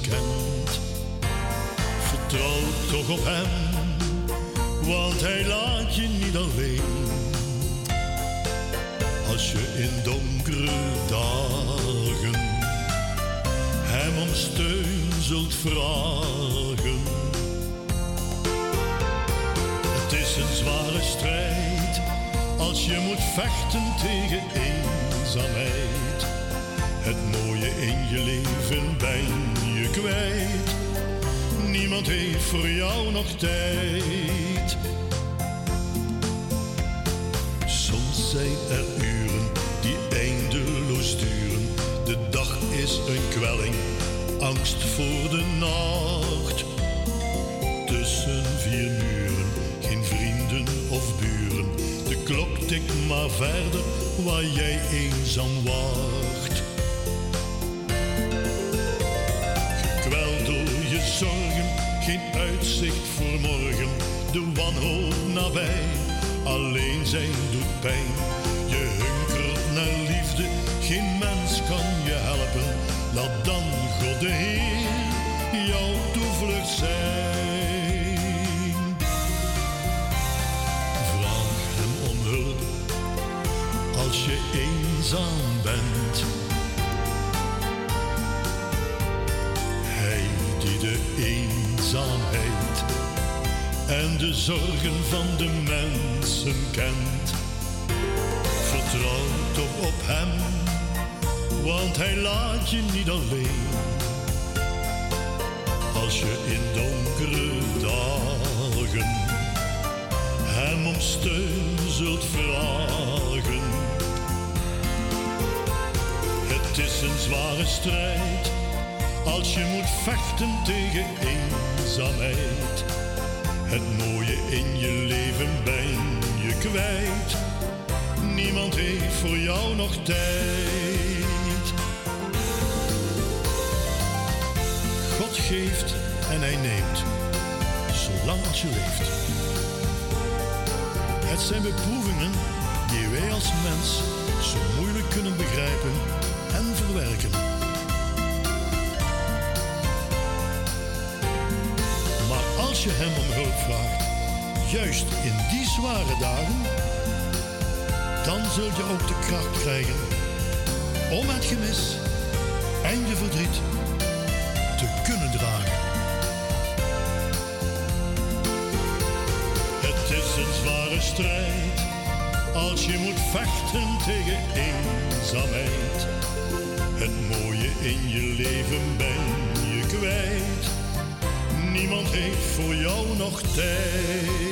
kent. Vertrouw toch op hem, want hij laat je niet alleen. Als je in donkere dagen hem om steun zult vragen. Het is een zware strijd als je moet vechten tegen eenzaamheid. Het mooie in je leven ben Niemand heeft voor jou nog tijd. Soms zijn er uren die eindeloos duren. De dag is een kwelling, angst voor de nacht. Tussen vier muren, geen vrienden of buren. De klok tikt maar verder waar jij eenzaam wacht. Geen uitzicht voor morgen. De wanhoop nabij, alleen zijn doet pijn. Je hunkert naar liefde, geen mens kan je helpen. Laat dan God de Heer jouw toevlucht zijn. Vraag hem om hulp als je eenzaam en de zorgen van de mensen kent. Vertrouw toch op hem, want hij laat je niet alleen. Als je in donkere dagen hem om steun zult vragen. Het is een zware strijd als je moet vechten tegen eenzaamheid. Het mooie in je leven ben je kwijt. Niemand heeft voor jou nog tijd. God geeft en hij neemt, zolang als je leeft. Het zijn beproevingen die wij als mens zo moeilijk kunnen begrijpen en verwerken. Als je hem om hulp vraagt, juist in die zware dagen, dan zul je ook de kracht krijgen om het gemis en je verdriet te kunnen dragen. Het is een zware strijd als je moet vechten tegen eenzaamheid. Het mooie in je leven ben je kwijt. Niemand heeft voor jou nog tijd.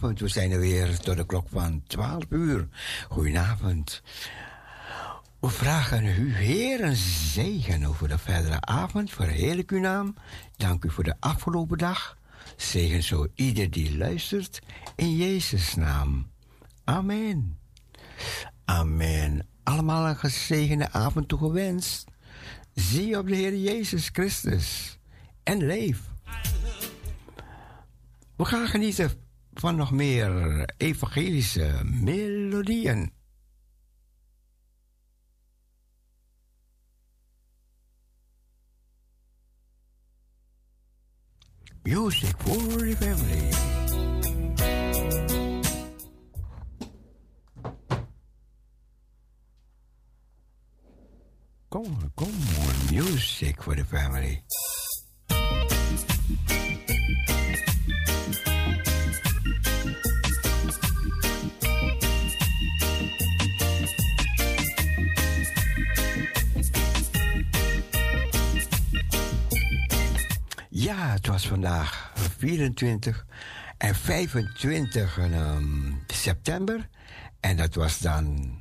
Goedenavond. We zijn er weer tot de klok van 12 uur. Goedenavond. We vragen u, Heer, een zegen over de verdere avond. Verheerlijk uw naam. Dank u voor de afgelopen dag. Zegen zo ieder die luistert. In Jezus' naam. Amen. Amen. Allemaal een gezegende avond toegewenst. Zie op de Heer Jezus Christus. En leef. We gaan genieten van nog meer evangelische melodieën. Music for the family. Come on, come music for the family. Ja, het was vandaag 24 en 25 ehm, september. En dat was dan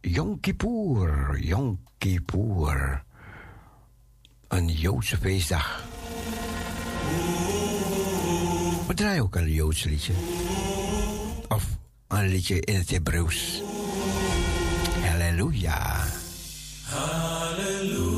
Yom Kippur. Yom Kippur. Een Joodse feestdag. We draaien ook een Joods liedje. Of een liedje in het Hebreeuws. Halleluja. Halleluja.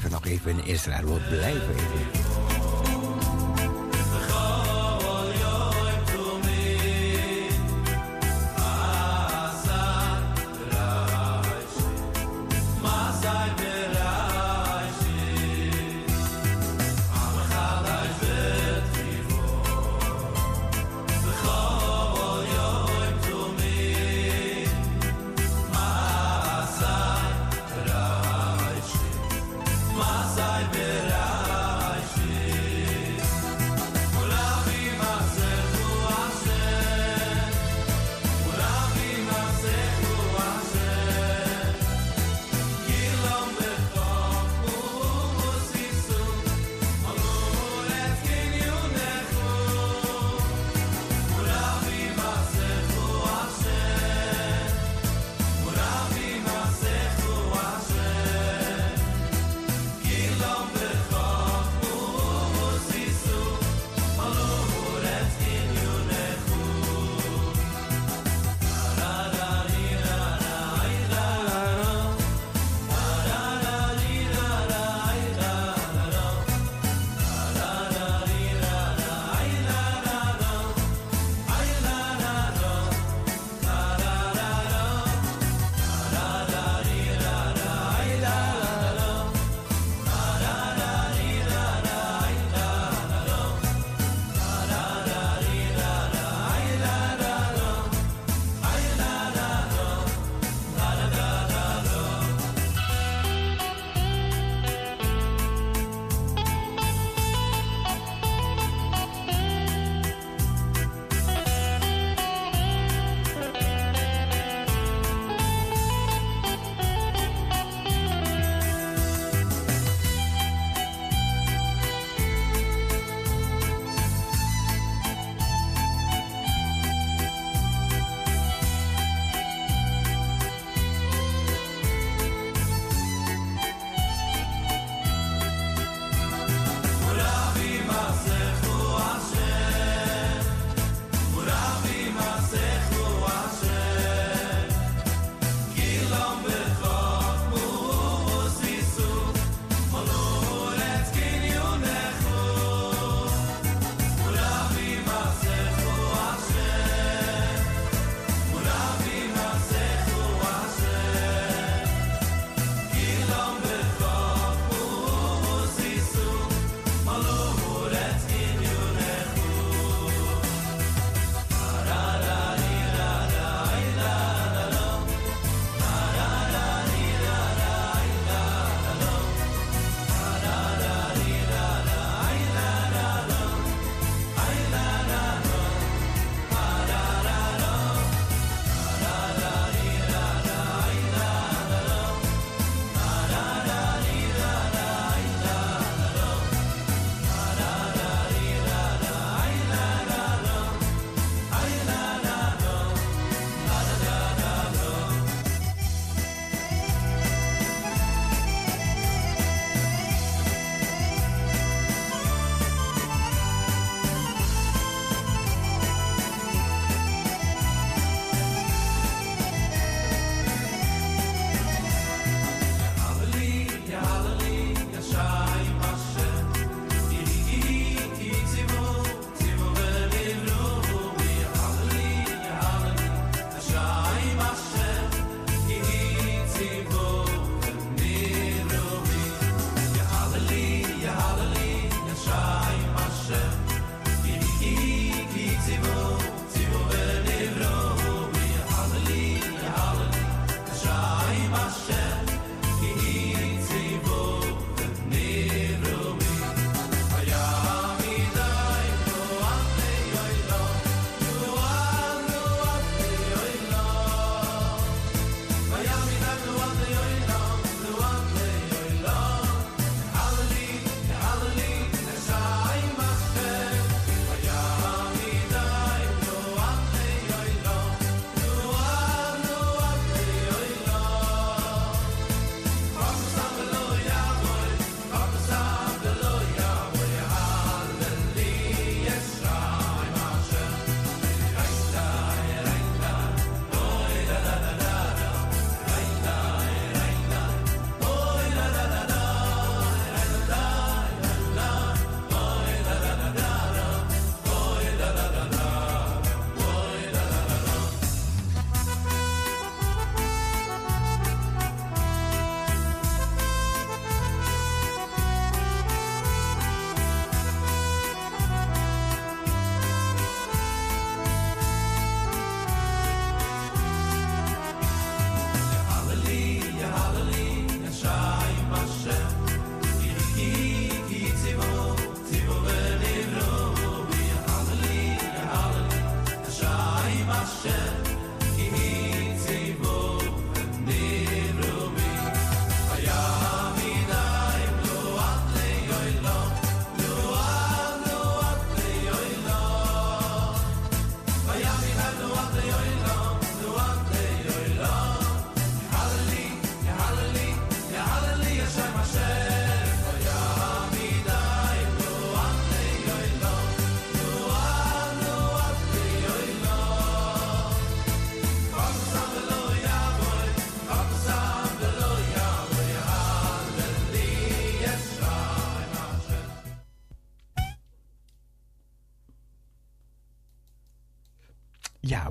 Blijven nog even in Israël. We blijven even.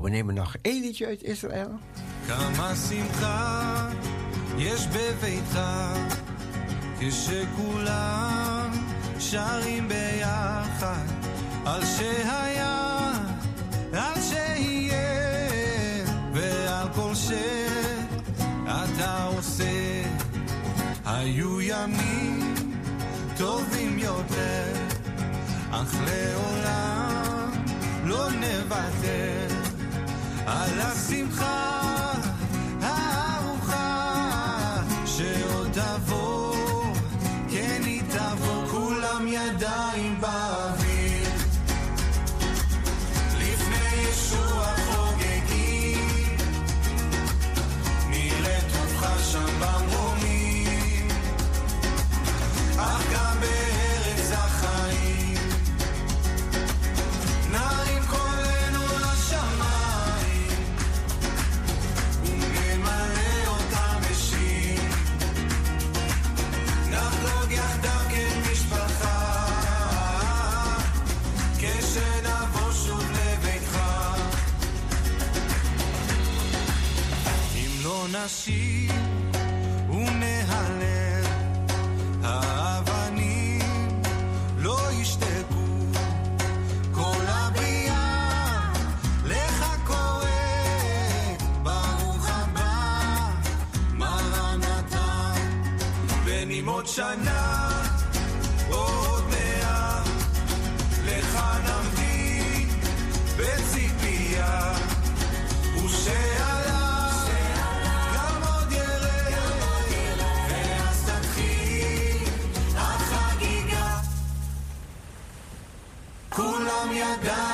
we nemen nog één liedje uit Israël. Kama simcha yes beveitcha Kishe kulam sharim beyachad Al shehaya, al shehiye Ve al kol she ata ose. Hayu yamim tovim yoter Ach leolam lo nevater על השמחה.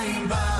Bye. by.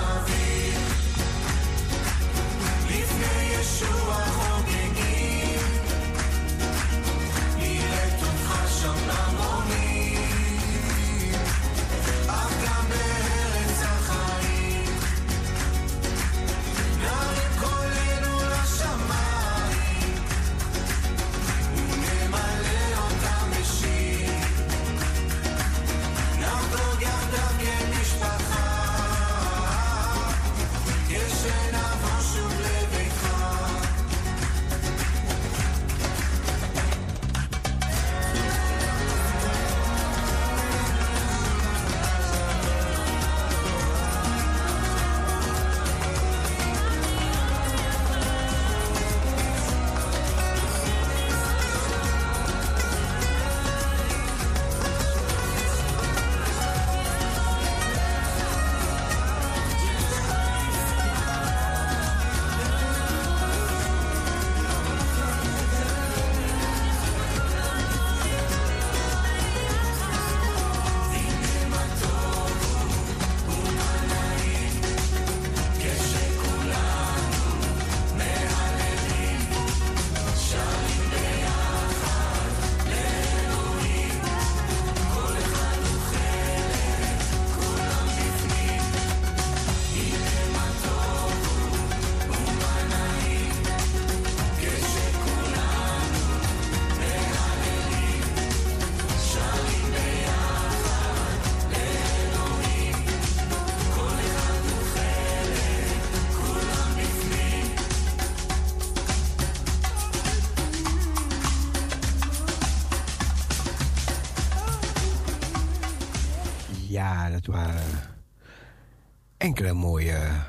enkele mooie eh,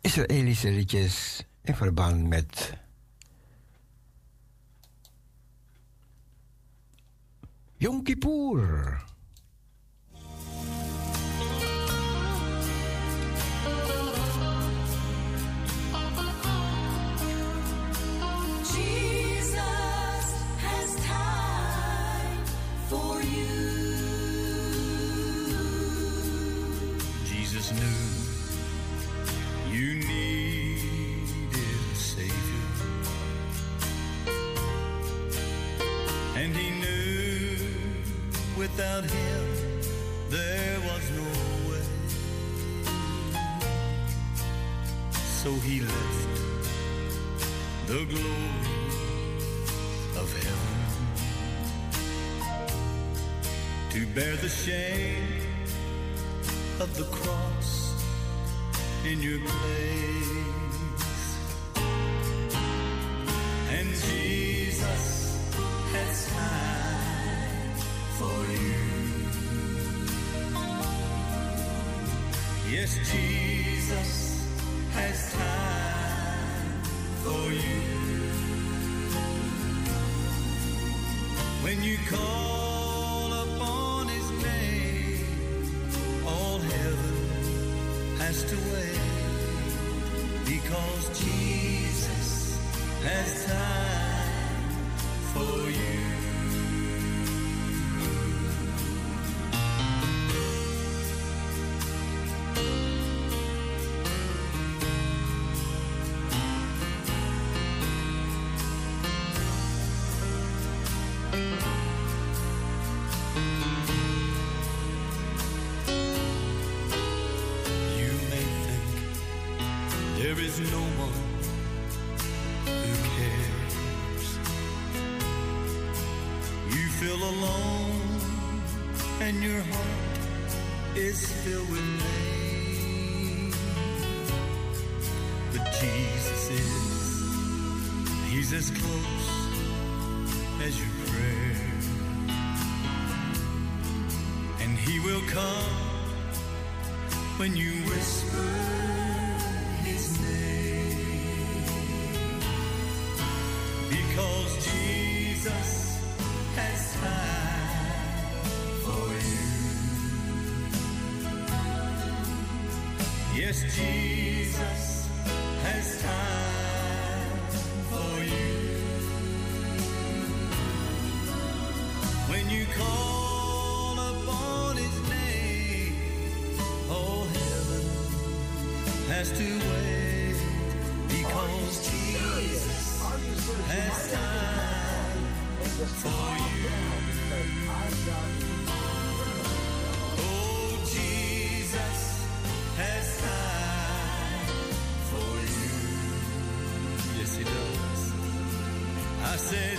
Israëlische liedjes. In verband met Jesus is, He's as close as your prayer. And He will come when you whisper his name. Because Jesus has time for you. Yes, Jesus to wait because Jesus has time for you. Oh, Jesus has time for you. Yes, he does. I said,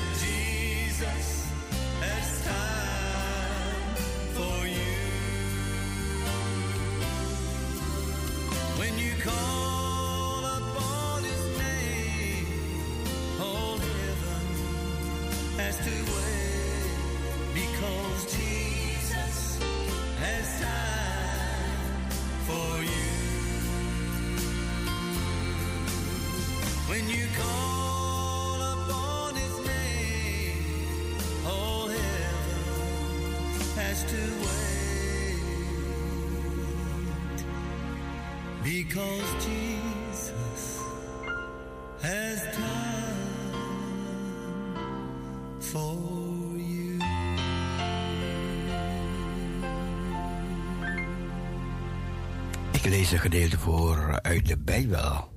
gedeelte voor uit de Bijbel.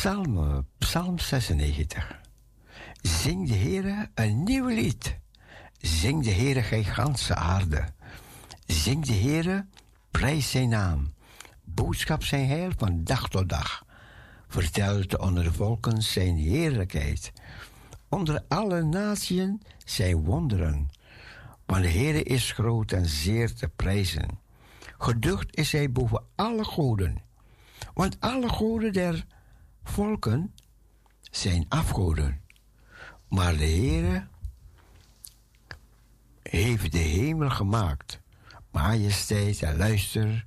De psalmen, psalm 96. Zing de Heere een nieuw lied. Zing de Heere gij ganse aarde. Zing de Heere, prijs zijn naam. Boodschap zijn heil van dag tot dag. Vertelt onder de volken zijn heerlijkheid. Onder alle naties zijn wonderen. Want de Heere is groot en zeer te prijzen. Geducht is hij boven alle goden. Want alle goden der volken zijn afgoden. Maar de Heere heeft de hemel gemaakt. Majesteit en luister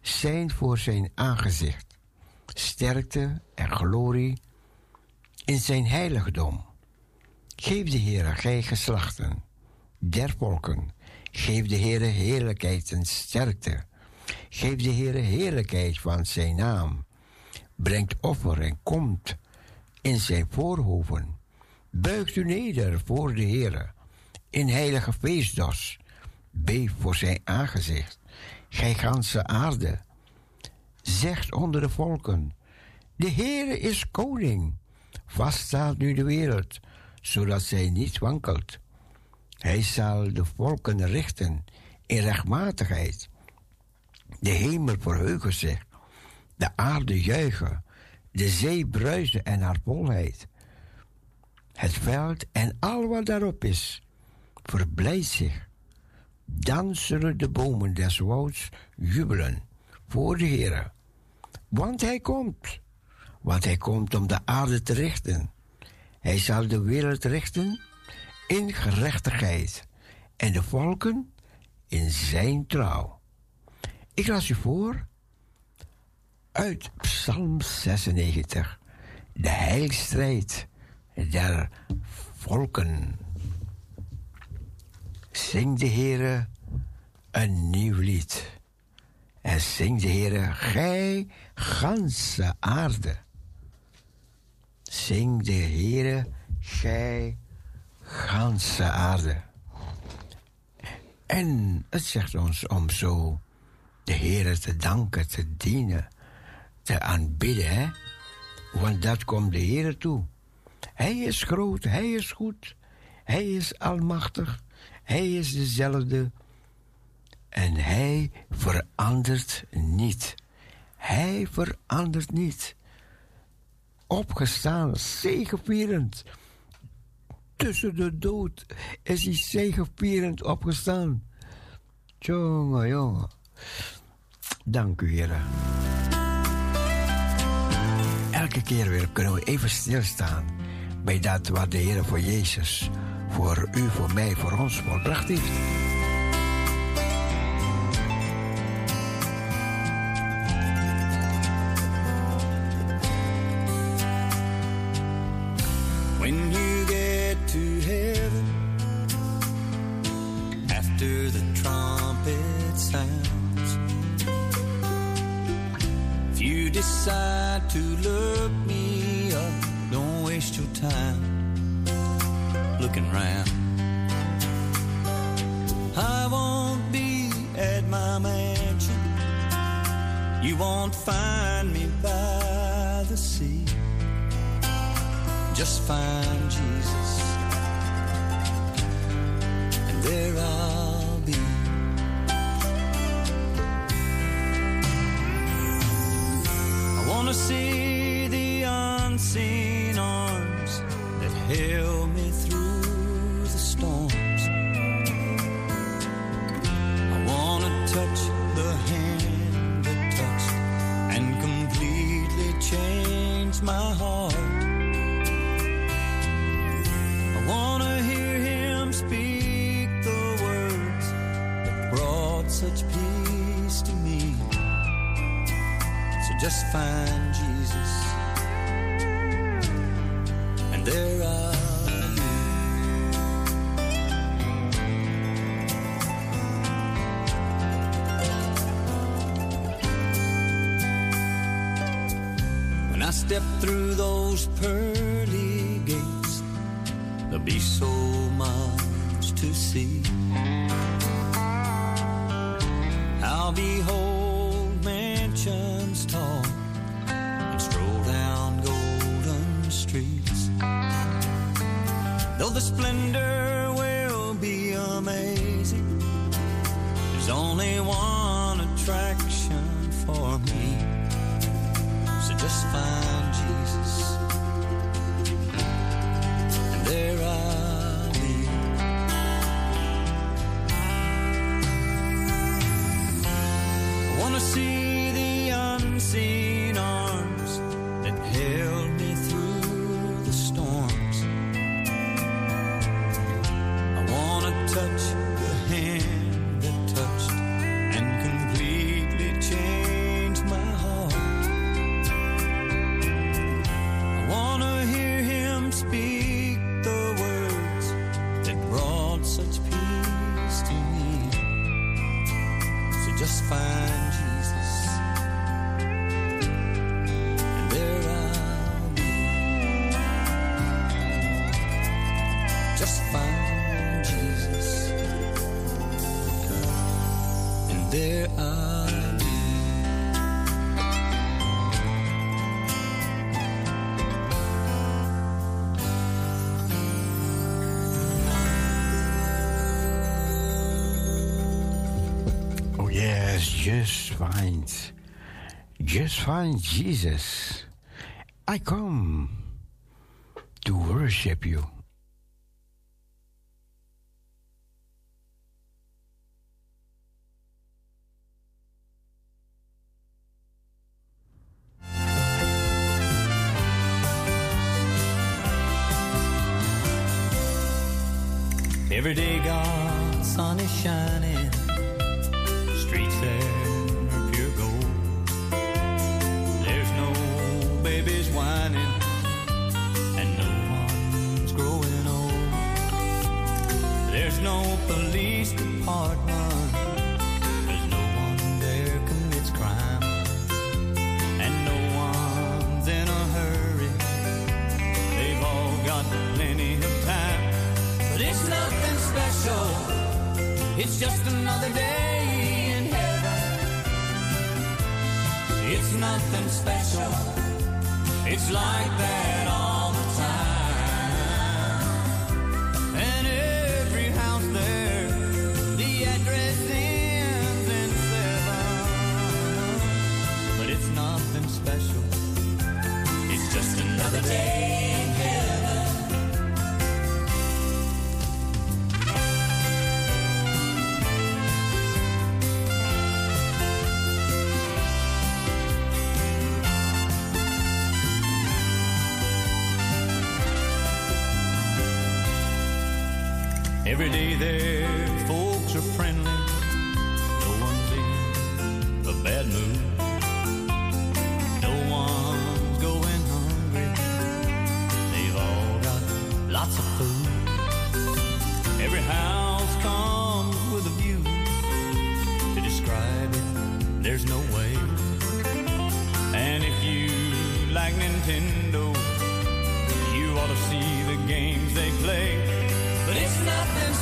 zijn voor zijn aangezicht. Sterkte en glorie in zijn heiligdom. Geef de Heere, gij geslachten, der volken. Geef de Heere heerlijkheid en sterkte. Geef de Heere heerlijkheid van zijn naam. Brengt offer en komt in zijn voorhoven. Buigt u neder voor de Heere. In heilige feestdag. Beef voor zijn aangezicht. Gij ganse aarde. Zegt onder de volken. De Heere is koning. Vast staat nu de wereld, zodat zij niet wankelt. Hij zal de volken richten in rechtmatigheid. De hemel verheugen zich, de aarde juichen, de zee bruisen en haar volheid. Het veld en al wat daarop is, verblijdt zich. Dan zullen de bomen des wouds jubelen, voor de Heer. Want hij komt. Want hij komt om de aarde te richten. Hij zal de wereld richten in gerechtigheid en de volken in zijn trouw. Ik las u voor uit Psalm 96, de heilstrijd der volken. Zing de Heere een nieuw lied. En zing de Heere, gij ganse aarde. Zing de Heere, gij ganse aarde. En het zegt ons om zo de Heere te danken, te dienen, te aanbidden. Hè? Want dat komt de Heere toe. Hij is groot, hij is goed, hij is almachtig, hij is dezelfde. En hij verandert niet. Hij verandert niet. Opgestaan, zegevierend. Tussen de dood is hij zegevierend opgestaan. Jongen, jongen. Dank u, heren. Elke keer weer kunnen we even stilstaan bij dat wat de Heer voor Jezus, voor u, voor mij, voor ons volbracht heeft. Step through those pearly gates, there'll be so much to see. I'll behold mansions tall and stroll down golden streets. Though the splendor will be amazing, there's only one just find Jesus, find Jesus. I come to worship you.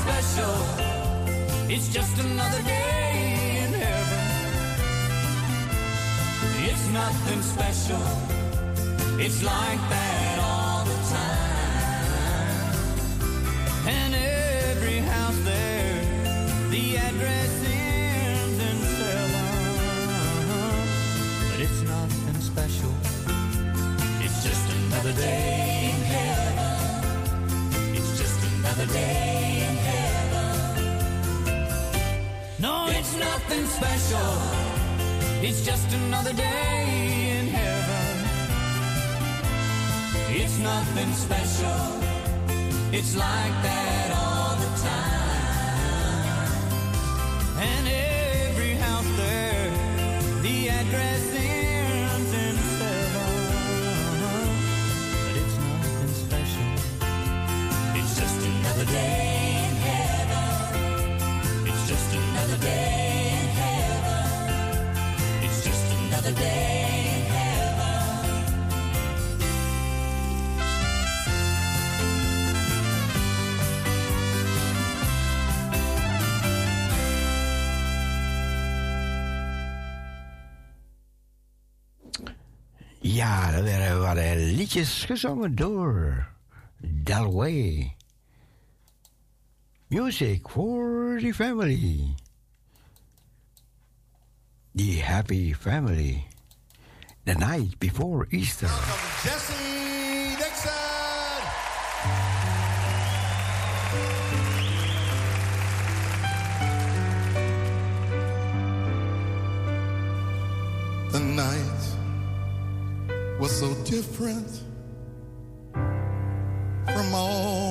special. It's just another day in heaven. It's nothing special. It's like that. It's just another day in heaven. It's nothing special. It's like that all the time. liedjes gezongen door Dalway. Music for the family. The happy family. The night before Easter. Welcome, Jesse Nixon! The night was so different more.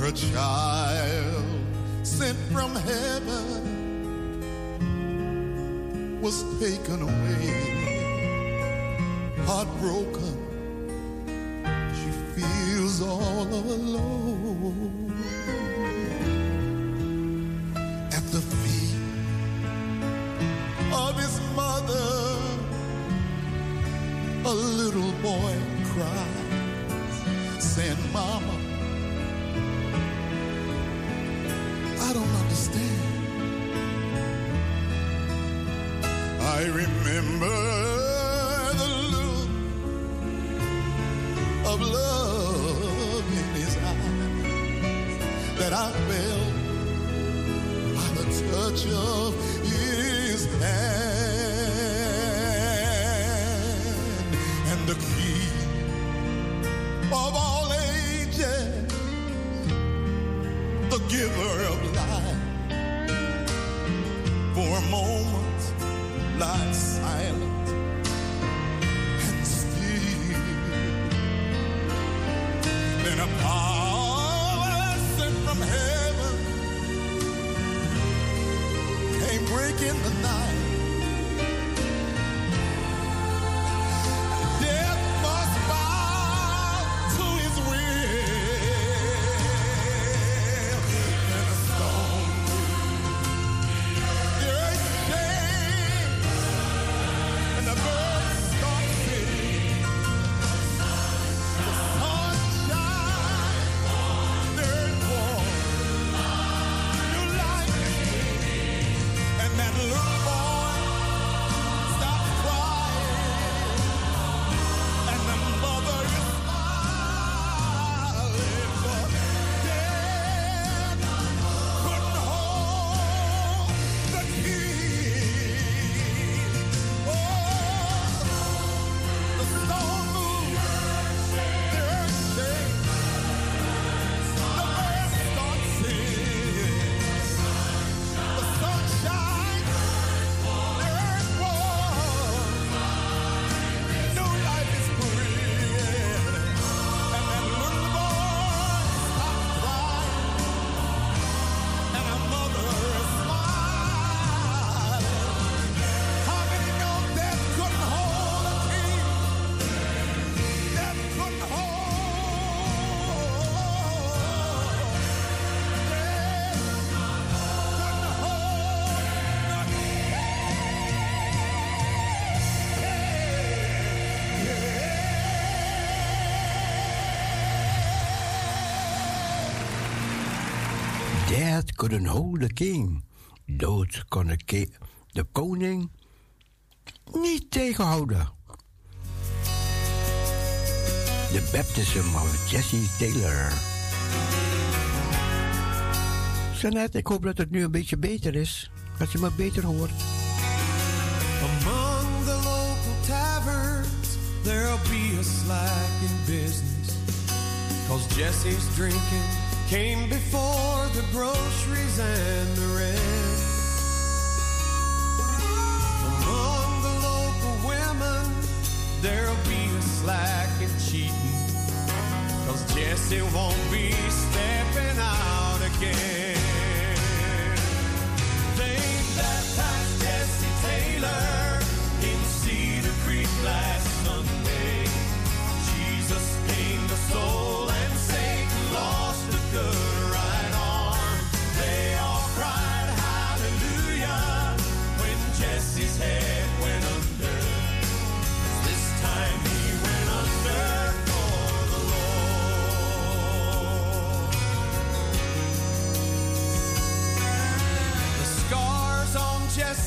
her child sent from heaven was taken away, heartbroken. She feels all alone. of love in his eyes that I felt by the touch of couldn't hold the king. Dood kon de, de koning niet tegenhouden. The Baptism of Jesse Taylor. Jeanette, ik hoop dat het nu een beetje beter is. Dat je me beter hoort. Among the local taverns, there'll be a slack in business. Cause Jesse's drinking. came before the groceries and the rent. Among the local women, there'll be a slack and cheating, cause Jesse won't be stepping out again.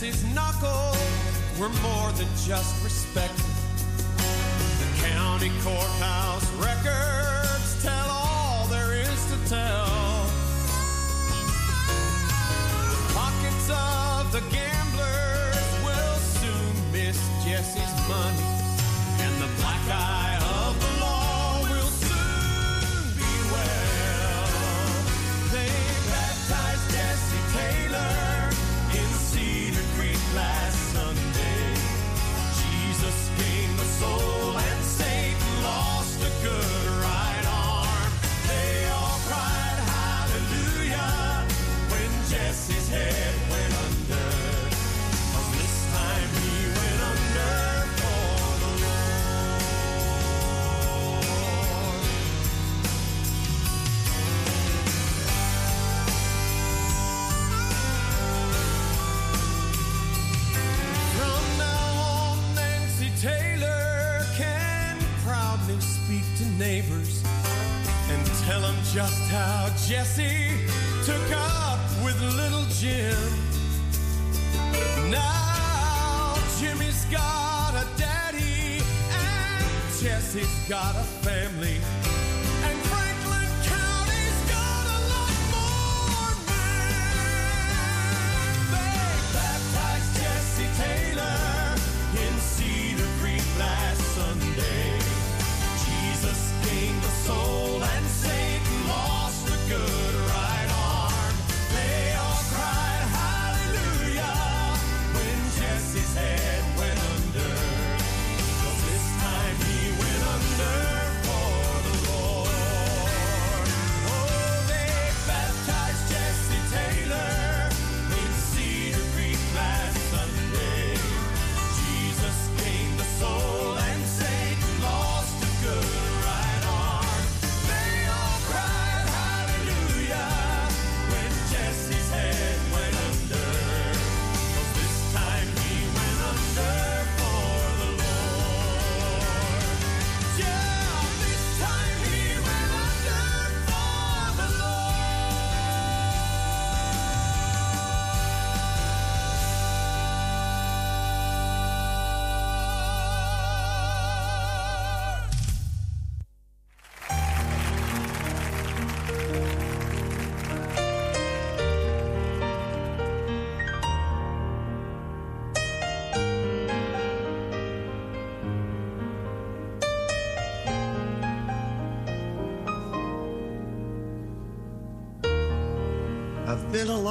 Mrs. knuckles were more than just respect. The county courthouse record. just how Jesse took up with little Jim. Now Jimmy's got a daddy and Jesse's got a family.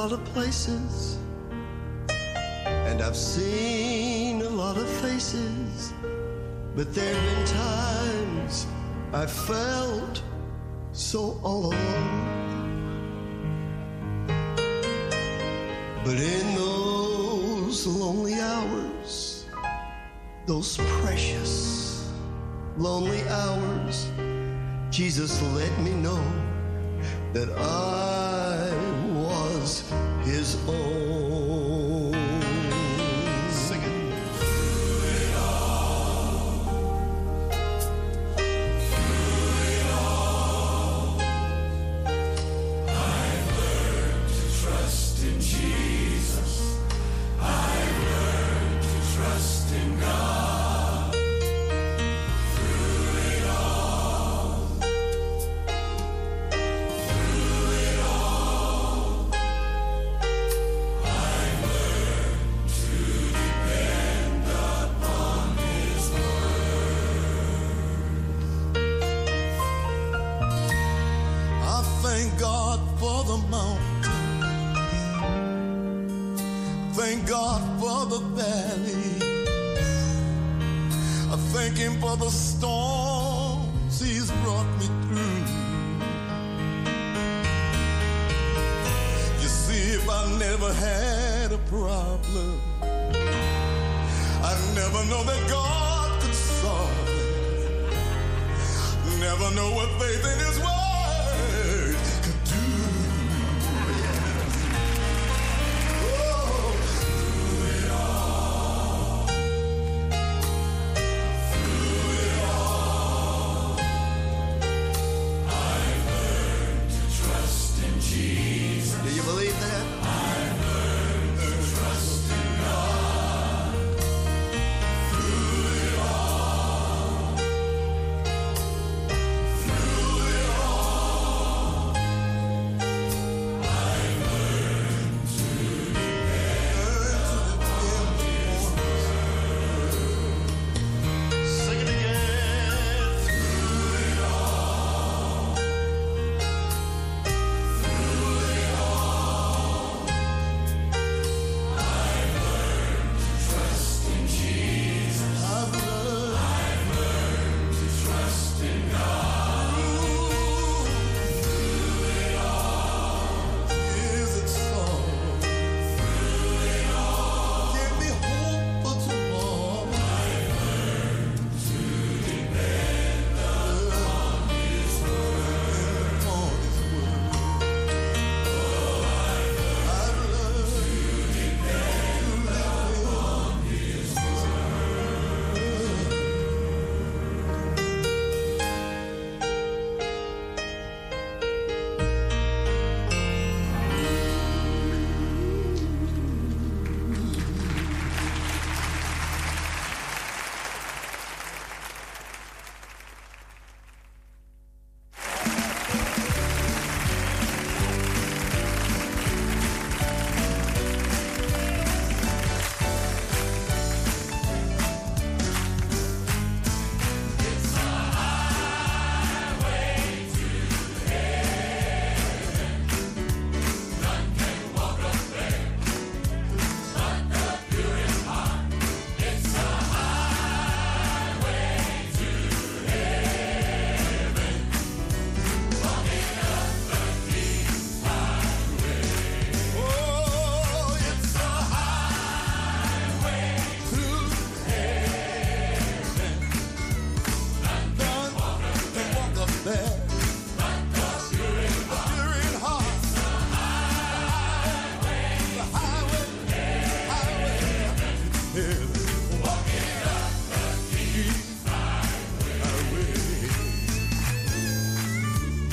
lot of places, and I've seen a lot of faces, but there have been times I felt so all alone. But in those lonely hours, those precious lonely hours, Jesus let me know that I house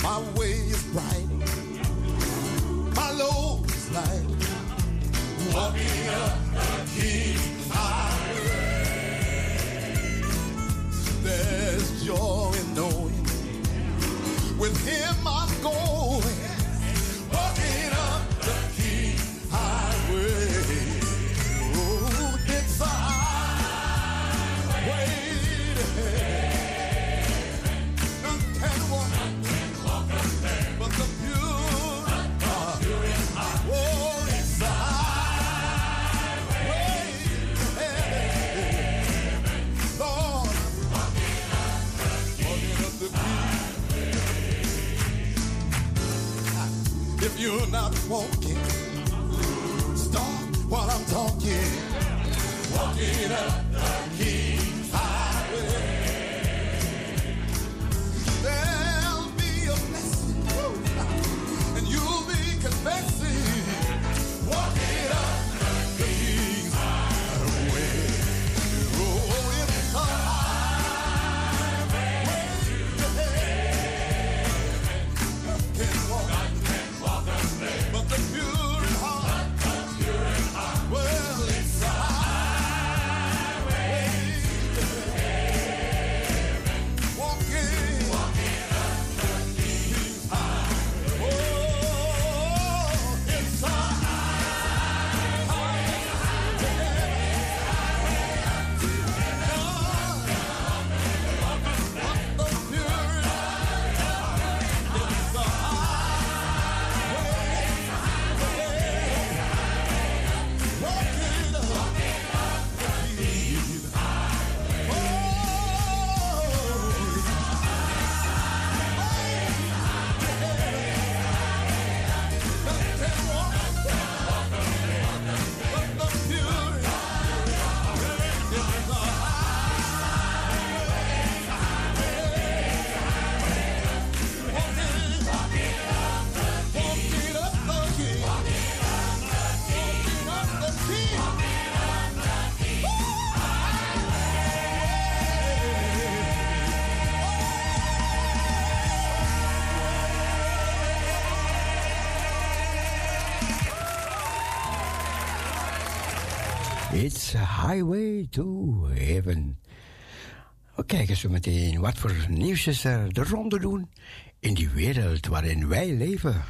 my way. walk kijken zo meteen wat voor nieuwsjes er de ronde doen in die wereld waarin wij leven.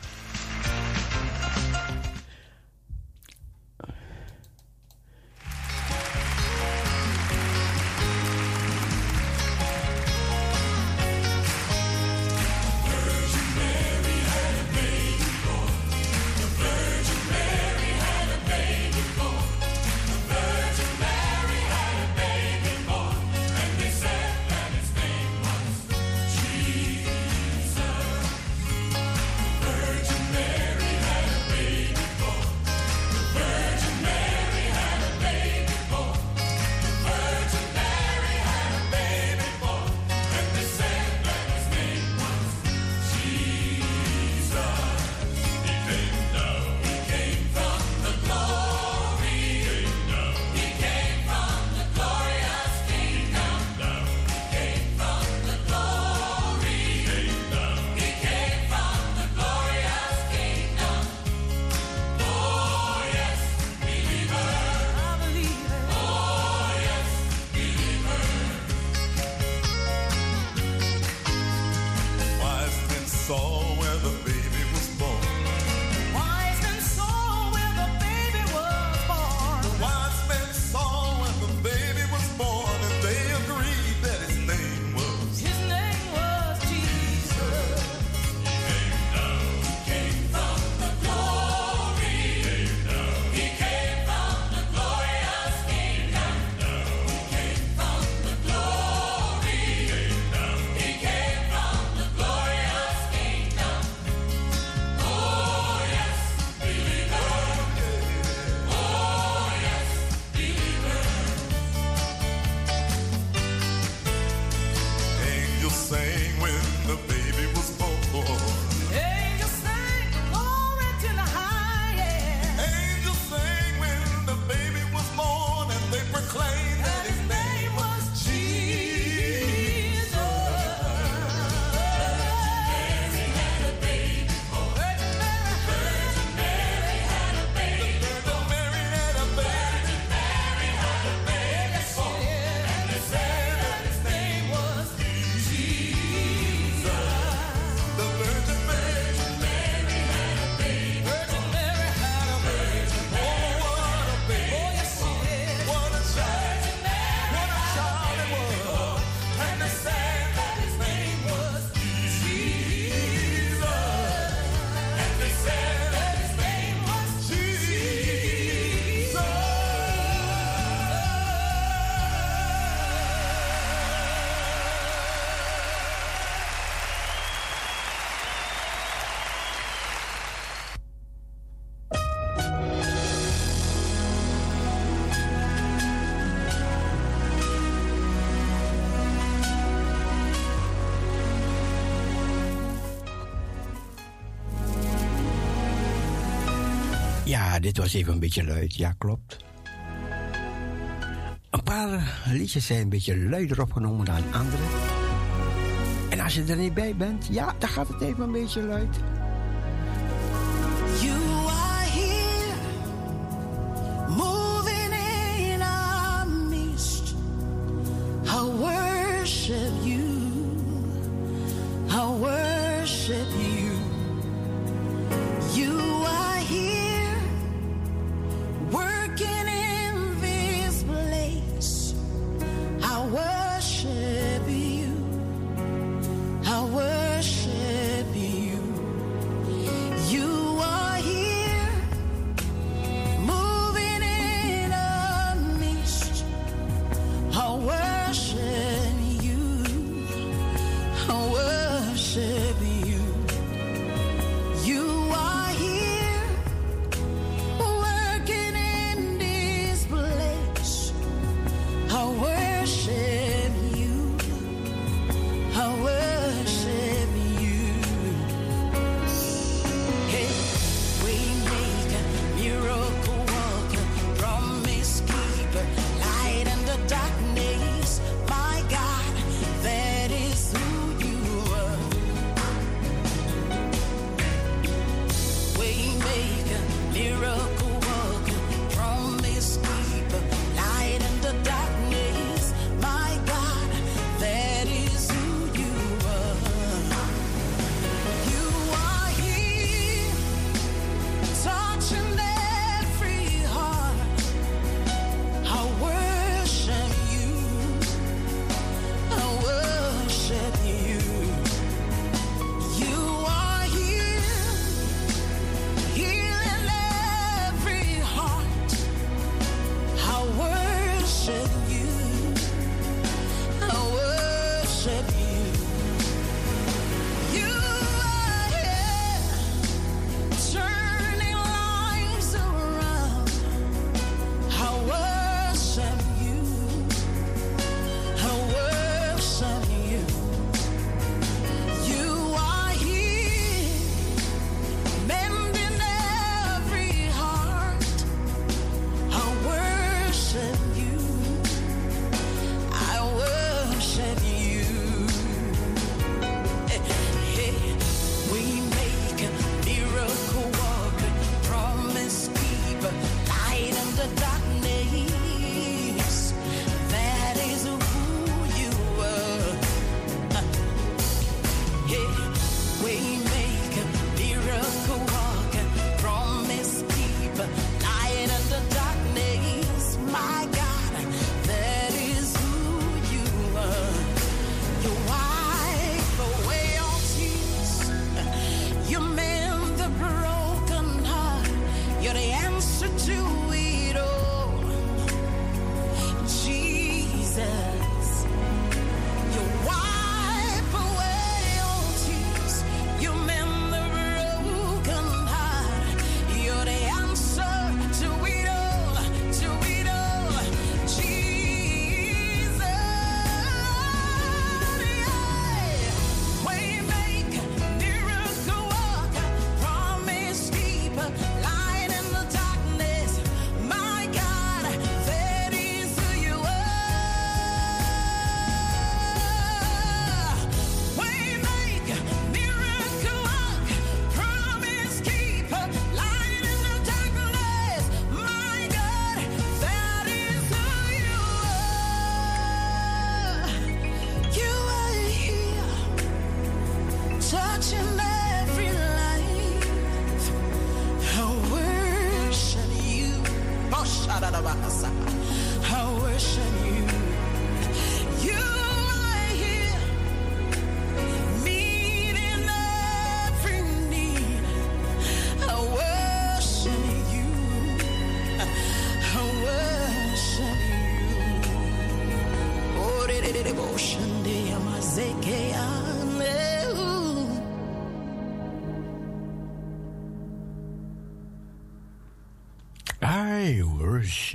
Ja, dit was even een beetje luid. Ja, klopt. Een paar liedjes zijn een beetje luider opgenomen dan andere. En als je er niet bij bent, ja, dan gaat het even een beetje luid.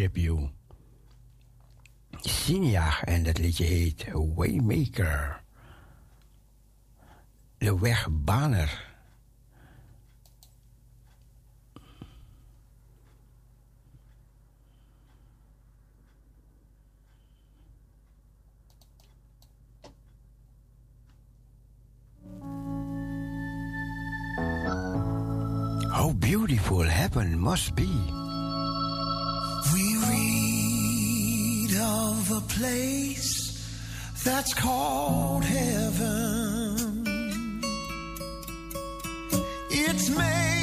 Worship You. Sinia en dat liedje heet Waymaker. De wegbaner. How beautiful heaven must be. of a place that's called heaven. It's made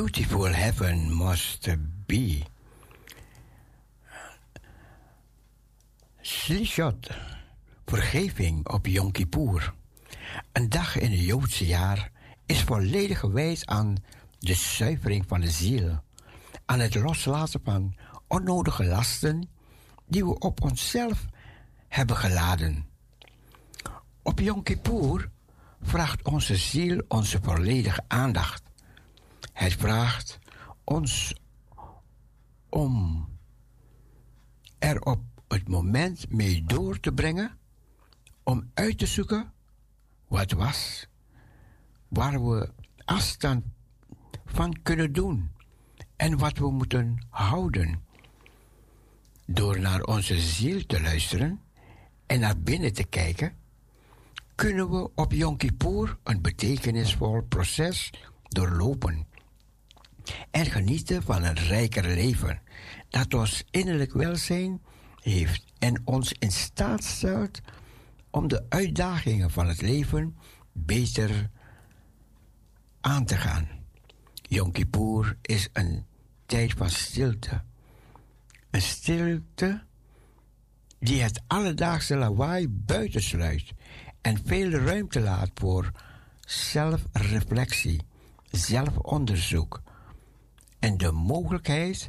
beautiful heaven must be. Slishot, vergeving op Yom Kippur. Een dag in het Joodse jaar is volledig gewijd aan de zuivering van de ziel, aan het loslaten van onnodige lasten die we op onszelf hebben geladen. Op Yom Kippur vraagt onze ziel onze volledige aandacht. Hij vraagt ons om er op het moment mee door te brengen, om uit te zoeken wat was, waar we afstand van kunnen doen en wat we moeten houden. Door naar onze ziel te luisteren en naar binnen te kijken, kunnen we op Yom Kippur een betekenisvol proces doorlopen en genieten van een rijker leven dat ons innerlijk welzijn heeft en ons in staat stelt om de uitdagingen van het leven beter aan te gaan. Yom Kippur is een tijd van stilte. Een stilte die het alledaagse lawaai buitensluit en veel ruimte laat voor zelfreflectie, zelfonderzoek en de mogelijkheid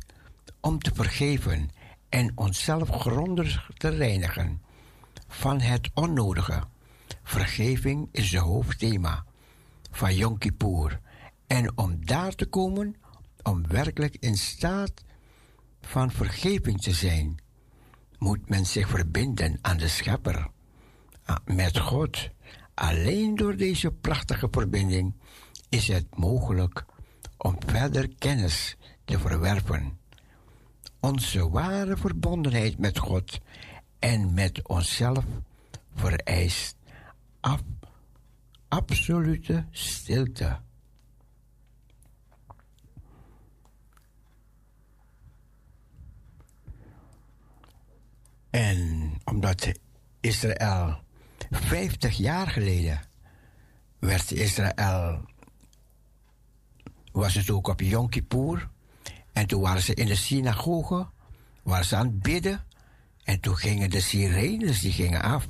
om te vergeven en onszelf grondig te reinigen van het onnodige. Vergeving is de hoofdthema van Yom Kippur. En om daar te komen, om werkelijk in staat van vergeving te zijn, moet men zich verbinden aan de Schepper, met God. Alleen door deze prachtige verbinding is het mogelijk om verder kennis te verwerven. Onze ware verbondenheid met God en met onszelf vereist ab- absolute stilte. En omdat Israël 50 jaar geleden werd Israël, was het ook op Yom Kippur. En toen waren ze in de synagoge, waren ze aan het bidden. En toen gingen de sirenes, die gingen af.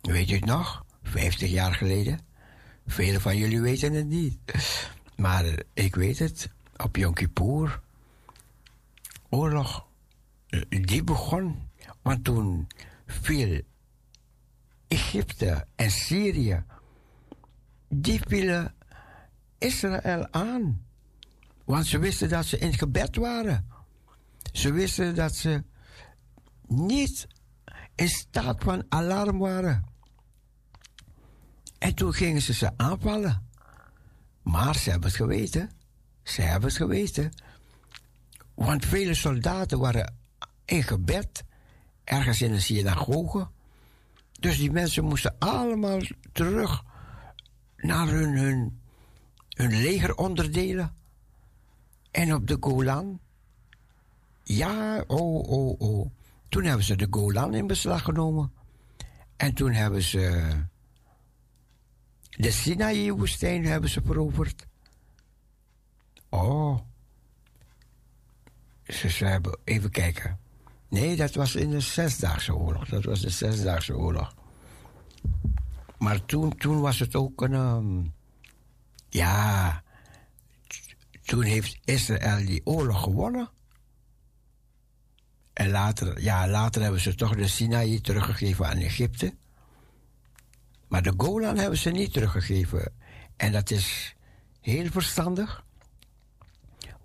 Weet u het nog? 50 jaar geleden. Velen van jullie weten het niet. Maar ik weet het. Op Yom Kippur. Oorlog. eh, Die begon. Want toen viel Egypte en Syrië. Die vielen Israël aan. Want ze wisten dat ze in gebed waren. Ze wisten dat ze niet in staat van alarm waren. En toen gingen ze ze aanvallen. Maar ze hebben het geweten. Ze hebben het geweten. Want vele soldaten waren in gebed, ergens in een synagoge. Dus die mensen moesten allemaal terug naar hun, hun, hun legeronderdelen. En op de Golan. Ja, oh, oh, oh. Toen hebben ze de Golan in beslag genomen. En toen hebben ze de Sinaï-woestijn hebben ze veroverd. Oh. Ze, ze hebben, even kijken. Nee, dat was in de Zesdaagse Oorlog. Dat was de Zesdaagse Oorlog. Maar toen, toen was het ook een... ehm, ja, toen heeft Israël die oorlog gewonnen. En later, ja, later hebben ze toch de Sinaï teruggegeven aan Egypte. Maar de Golan hebben ze niet teruggegeven. En dat is heel verstandig.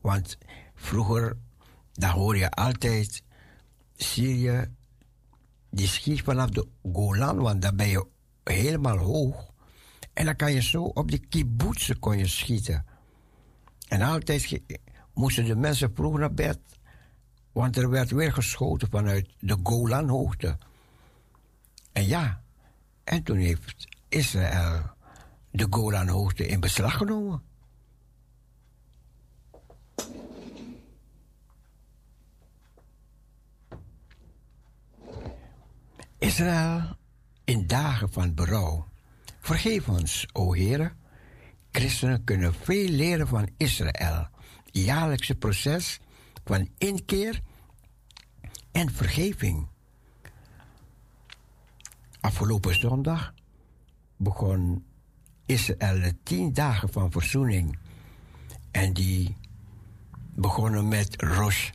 Want vroeger, daar hoor je altijd Syrië, die schiet vanaf de Golan, want daar ben je helemaal hoog. En dan kan je zo op de kibbutzen kon je schieten. En altijd moesten de mensen vroeg naar bed, want er werd weer geschoten vanuit de Golanhoogte. En ja, en toen heeft Israël de Golanhoogte in beslag genomen. Israël in dagen van berouw. Vergeef ons, o Heere. Christenen kunnen veel leren van Israël. Jaarlijkse proces van inkeer en vergeving. Afgelopen zondag begon Israël de tien dagen van verzoening. En die begonnen met Rosh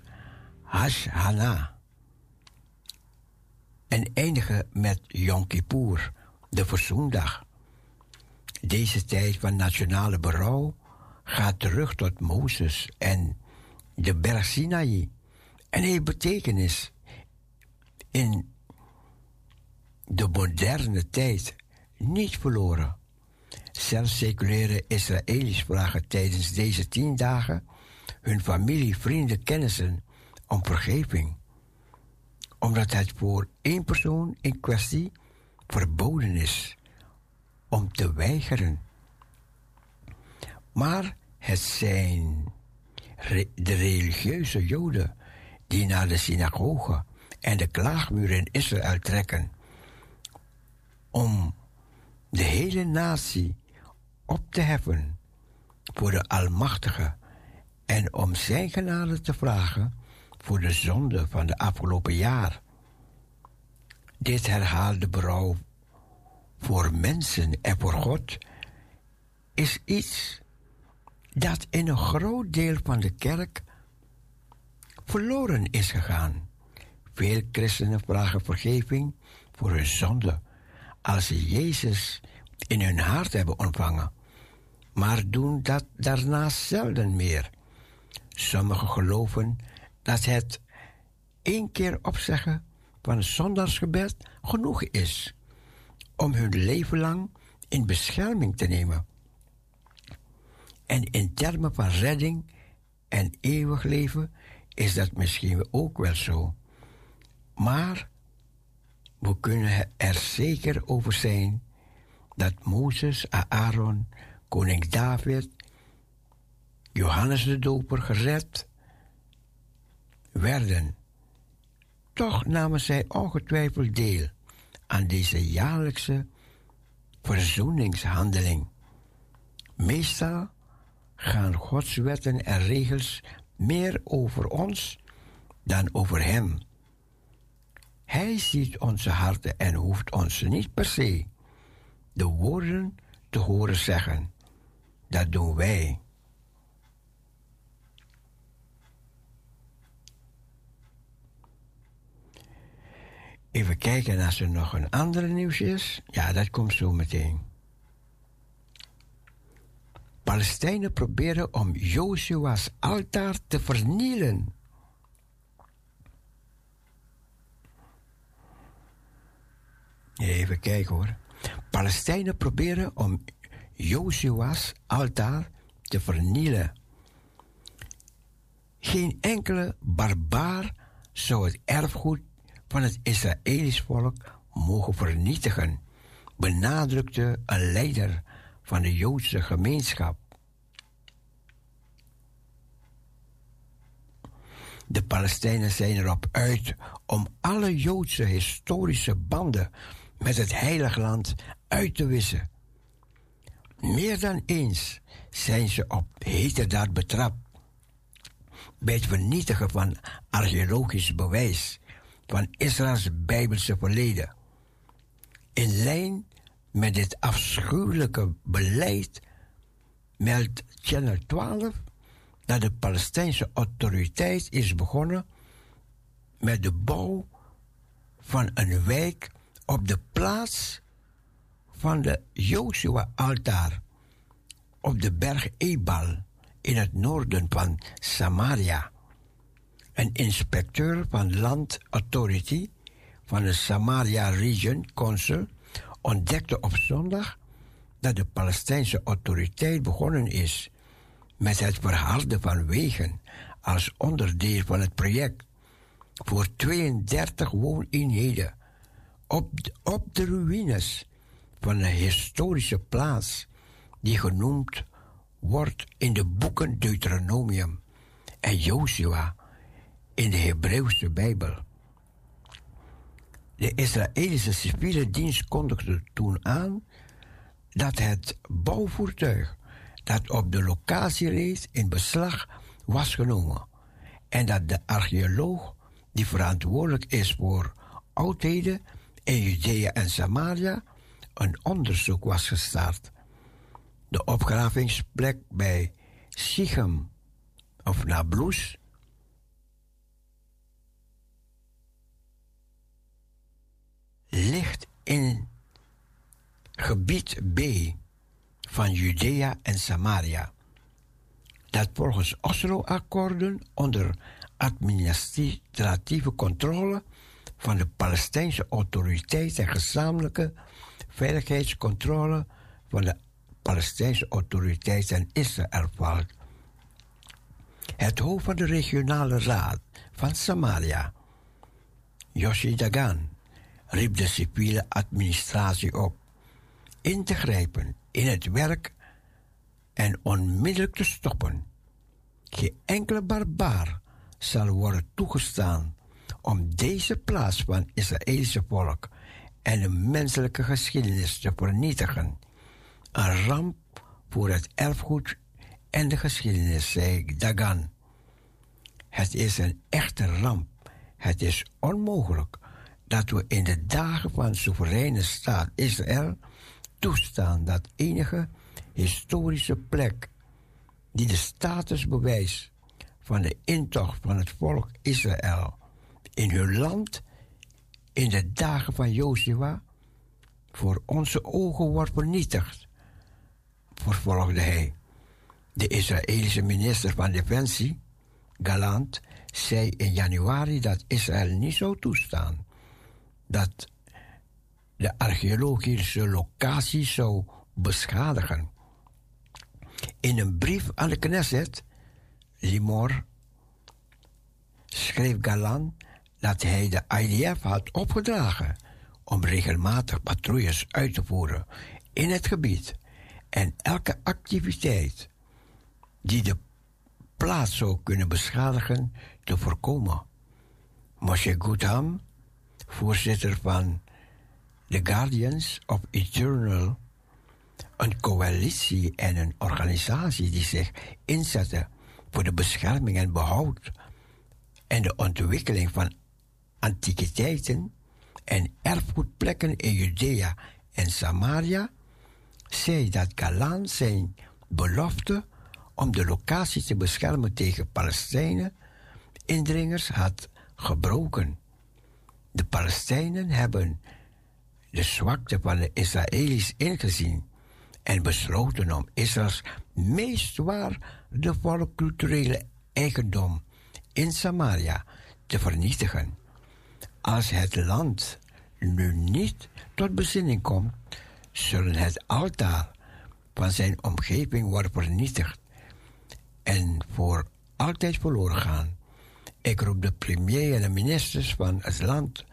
Hashanah. En eindigen met Yom Kippur, de verzoendag. Deze tijd van nationale berouw gaat terug tot Mozes en de berg Sinaï. En heeft betekenis in de moderne tijd niet verloren. Zelfs seculiere Israëli's vragen tijdens deze tien dagen hun familie, vrienden, kennissen om vergeving. Omdat het voor één persoon in kwestie verboden is om te weigeren. Maar het zijn de religieuze Joden die naar de synagoge en de klaagmuur in Israël trekken om de hele natie op te heffen voor de Almachtige en om Zijn genade te vragen voor de zonde van de afgelopen jaar. Dit herhaalde berouw voor mensen en voor God is iets dat in een groot deel van de kerk verloren is gegaan. Veel christenen vragen vergeving voor hun zonde als ze Jezus in hun hart hebben ontvangen, maar doen dat daarna zelden meer. Sommigen geloven dat het één keer opzeggen van het zondagsgebed genoeg is om hun leven lang in bescherming te nemen. En in termen van redding en eeuwig leven is dat misschien ook wel zo. Maar we kunnen er zeker over zijn dat Mozes, Aaron, koning David, Johannes de Doper gered werden. Toch namen zij ongetwijfeld deel aan deze jaarlijkse verzoeningshandeling. Meestal gaan Gods wetten en regels meer over ons dan over Hem. Hij ziet onze harten en hoeft ons niet per se de woorden te horen zeggen. Dat doen wij. Even kijken als er nog een andere nieuws is. Ja, dat komt zo meteen. Palestijnen proberen om Joshua's altaar te vernielen. Even kijken hoor. Palestijnen proberen om Joshua's altaar te vernielen. Geen enkele barbaar zou het erfgoed van het Israëlisch volk mogen vernietigen, benadrukte een leider van de Joodse gemeenschap. De Palestijnen zijn erop uit om alle Joodse historische banden met het Heilige Land uit te wissen. Meer dan eens zijn ze op heterdaad betrapt bij het vernietigen van archeologisch bewijs van Israëls Bijbelse verleden. In lijn met dit afschuwelijke beleid meldt Channel 12 dat de Palestijnse autoriteit is begonnen met de bouw van een wijk op de plaats van de Joshua-altaar op de berg Ebal in het noorden van Samaria. Een inspecteur van Land Authority van de Samaria Region Council ontdekte op zondag dat de Palestijnse autoriteit begonnen is met het verharden van wegen als onderdeel van het project voor 32 wooneenheden op de, op de ruïnes van een historische plaats die genoemd wordt in de boeken Deuteronomium en Joshua in de Hebreeuwse Bijbel. De Israëlische civiele dienst kondigde toen aan dat het bouwvoertuig dat op de locatie reed in beslag was genomen en dat de archeoloog die verantwoordelijk is voor oudheden in Judea en Samaria een onderzoek was gestart. De opgravingsplek bij Sichem of Nablus ligt in gebied B van Judea en Samaria, dat volgens Oslo-akkoorden onder administratieve controle van de Palestijnse autoriteit en gezamenlijke veiligheidscontrole van de Palestijnse autoriteit en Israël valt. Het hoofd van de regionale raad van Samaria, Yoshi Dagan, riep de civiele administratie op in te grijpen in het werk en onmiddellijk te stoppen. Geen enkele barbaar zal worden toegestaan om deze plaats van het Israëlische volk en de menselijke geschiedenis te vernietigen. Een ramp voor het erfgoed en de geschiedenis, zei Dagan. Het is een echte ramp. Het is onmogelijk dat we in de dagen van soevereine staat Israël toestaan dat enige historische plek die de status bewijst van de intocht van het volk Israël in hun land in de dagen van Jozua voor onze ogen wordt vernietigd, vervolgde hij. De Israëlische minister van Defensie, Galant, zei in januari dat Israël niet zou toestaan dat de archeologische locatie zou beschadigen. In een brief aan de Knesset, Limor, schreef Galan dat hij de IDF had opgedragen om regelmatig patrouilles uit te voeren in het gebied en elke activiteit die de plaats zou kunnen beschadigen te voorkomen. Moshe Gutham, voorzitter van The Guardians of Eternal, een coalitie en een organisatie die zich inzetten voor de bescherming en behoud en de ontwikkeling van antiquiteiten en erfgoedplekken in Judea en Samaria, zei dat Galan zijn belofte om de locatie te beschermen tegen Palestijnen indringers had gebroken. De Palestijnen hebben de zwakte van de Israëli's ingezien en besloten om Israëls meest waardevolle culturele eigendom in Samaria te vernietigen. Als het land nu niet tot bezinning komt, zullen het altaar van zijn omgeving worden vernietigd en voor altijd verloren gaan. Ik roep de premier en de ministers van het land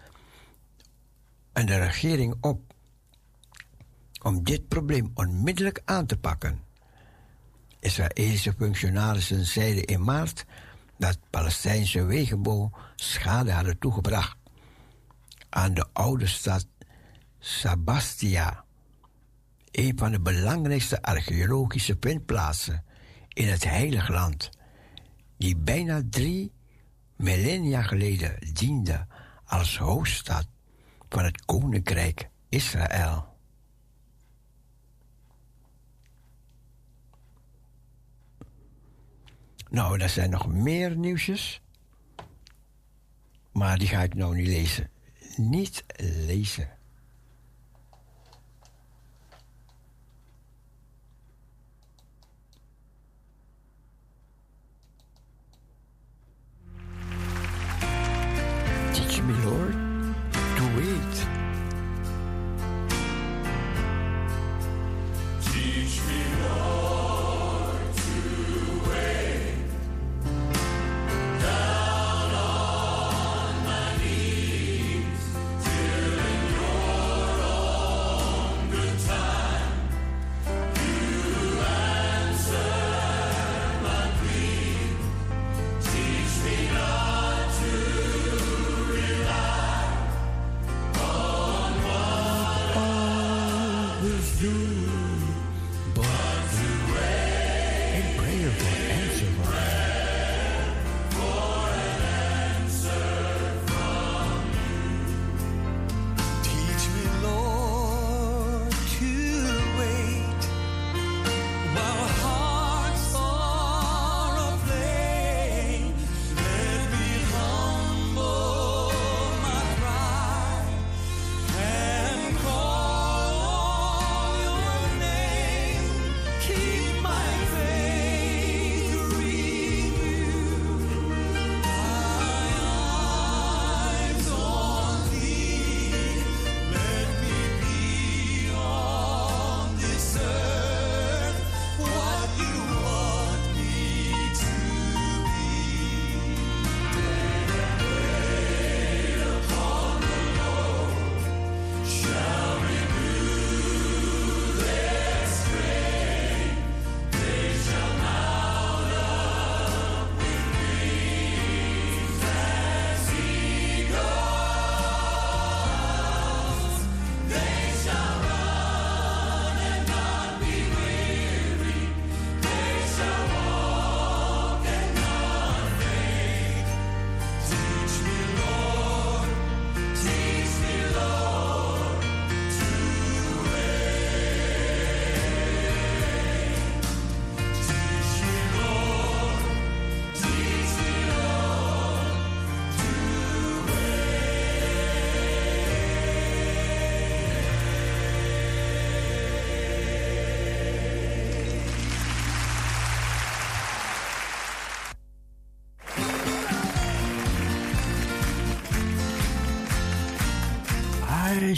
en de regering op om dit probleem onmiddellijk aan te pakken. Israëlische functionarissen zeiden in maart dat Palestijnse wegenbouw schade hadden toegebracht aan de oude stad Sabastia, een van de belangrijkste archeologische vindplaatsen in het Heilige Land, die bijna drie millennia geleden diende als hoofdstad van het Koninkrijk Israël. Nou, er zijn nog meer nieuwsjes. Maar die ga ik nou niet lezen. Niet lezen.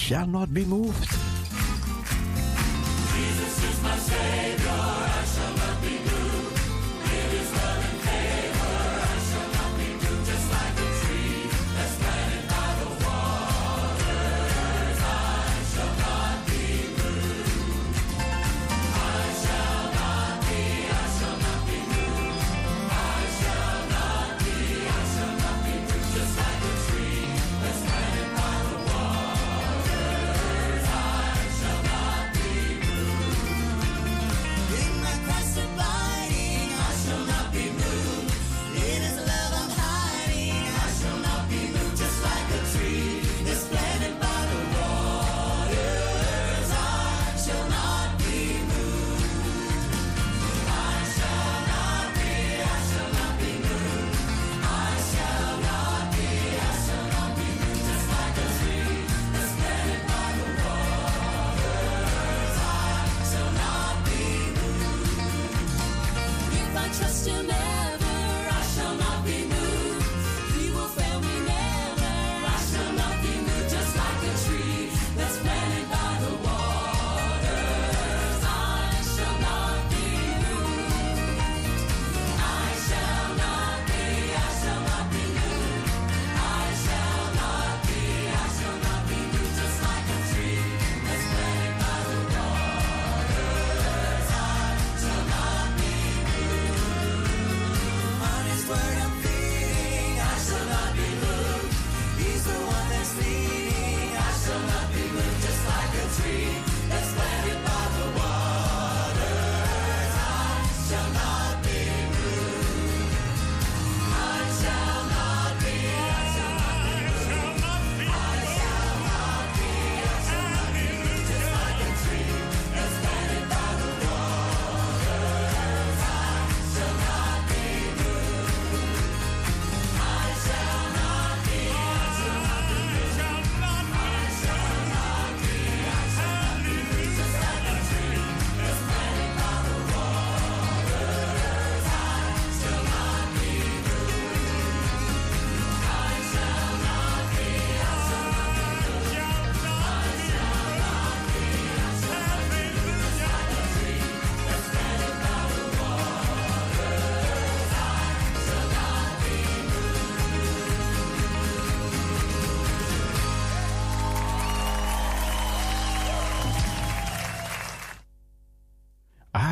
shall not be moved.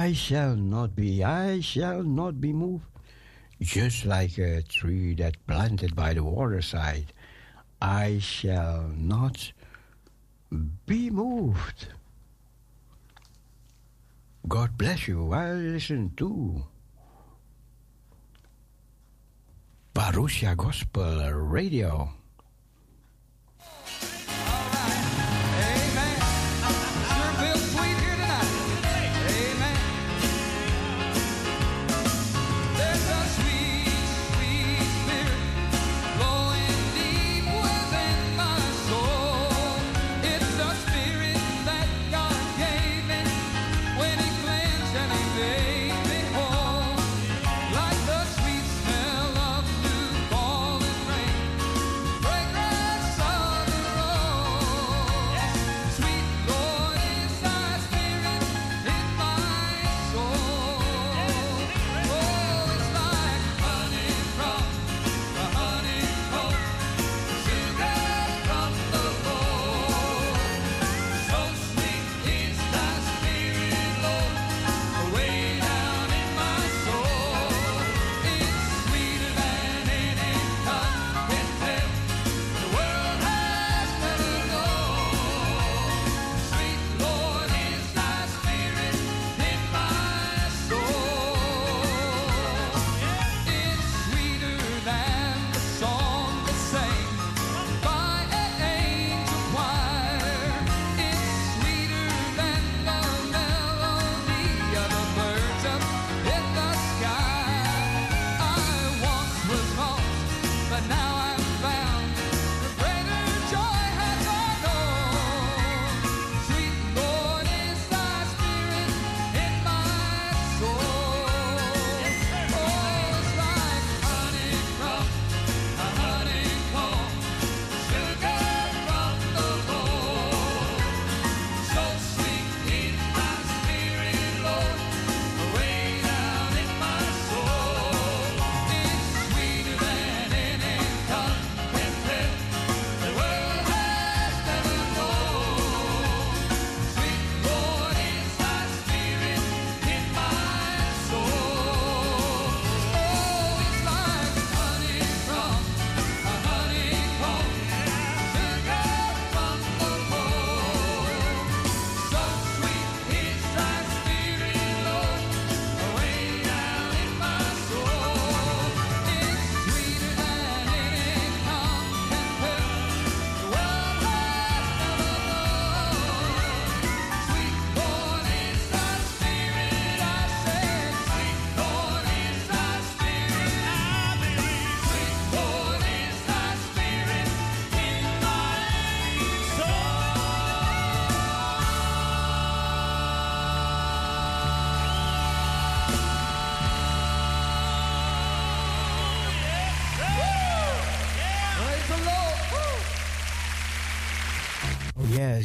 I shall not be, I shall not be moved. Just like a tree that planted by the waterside, I shall not be moved. God bless you. I listen to Parousia Gospel Radio.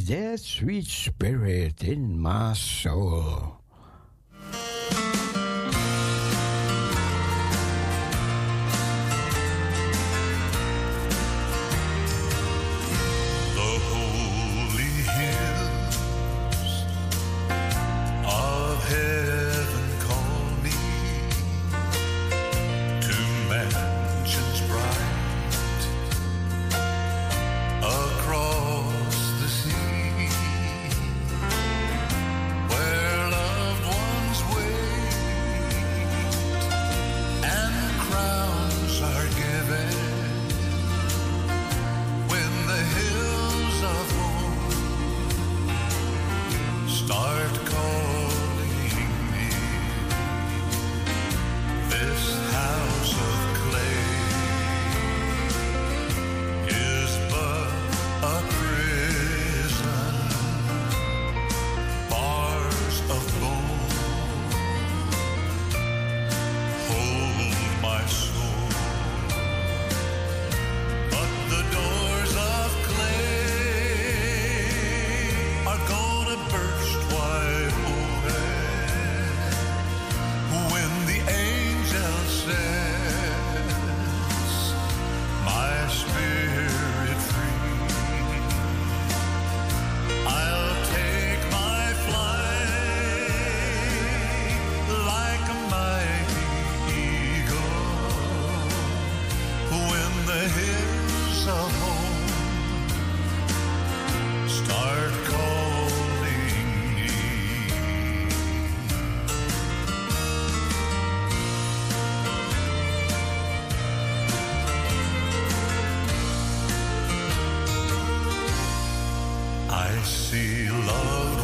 their sweet spirit in my soul. be loved.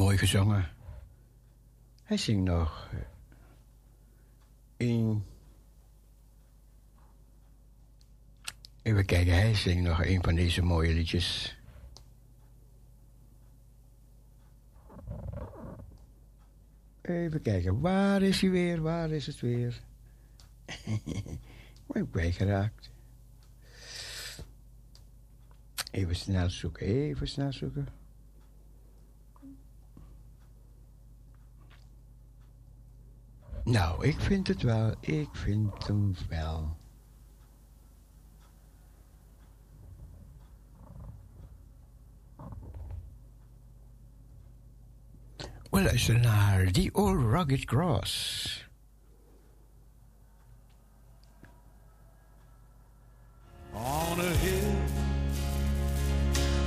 mooi gezongen. Hij zingt nog. In... Even kijken, hij zingt nog een van deze mooie liedjes. Even kijken, waar is hij weer? Waar is het weer? mooi ik kwijtgeraakt. Even snel zoeken, even snel zoeken. Nou, ik vind het wel. Ik vind hem wel. We luisteren naar The Old Rugged Cross. On a hill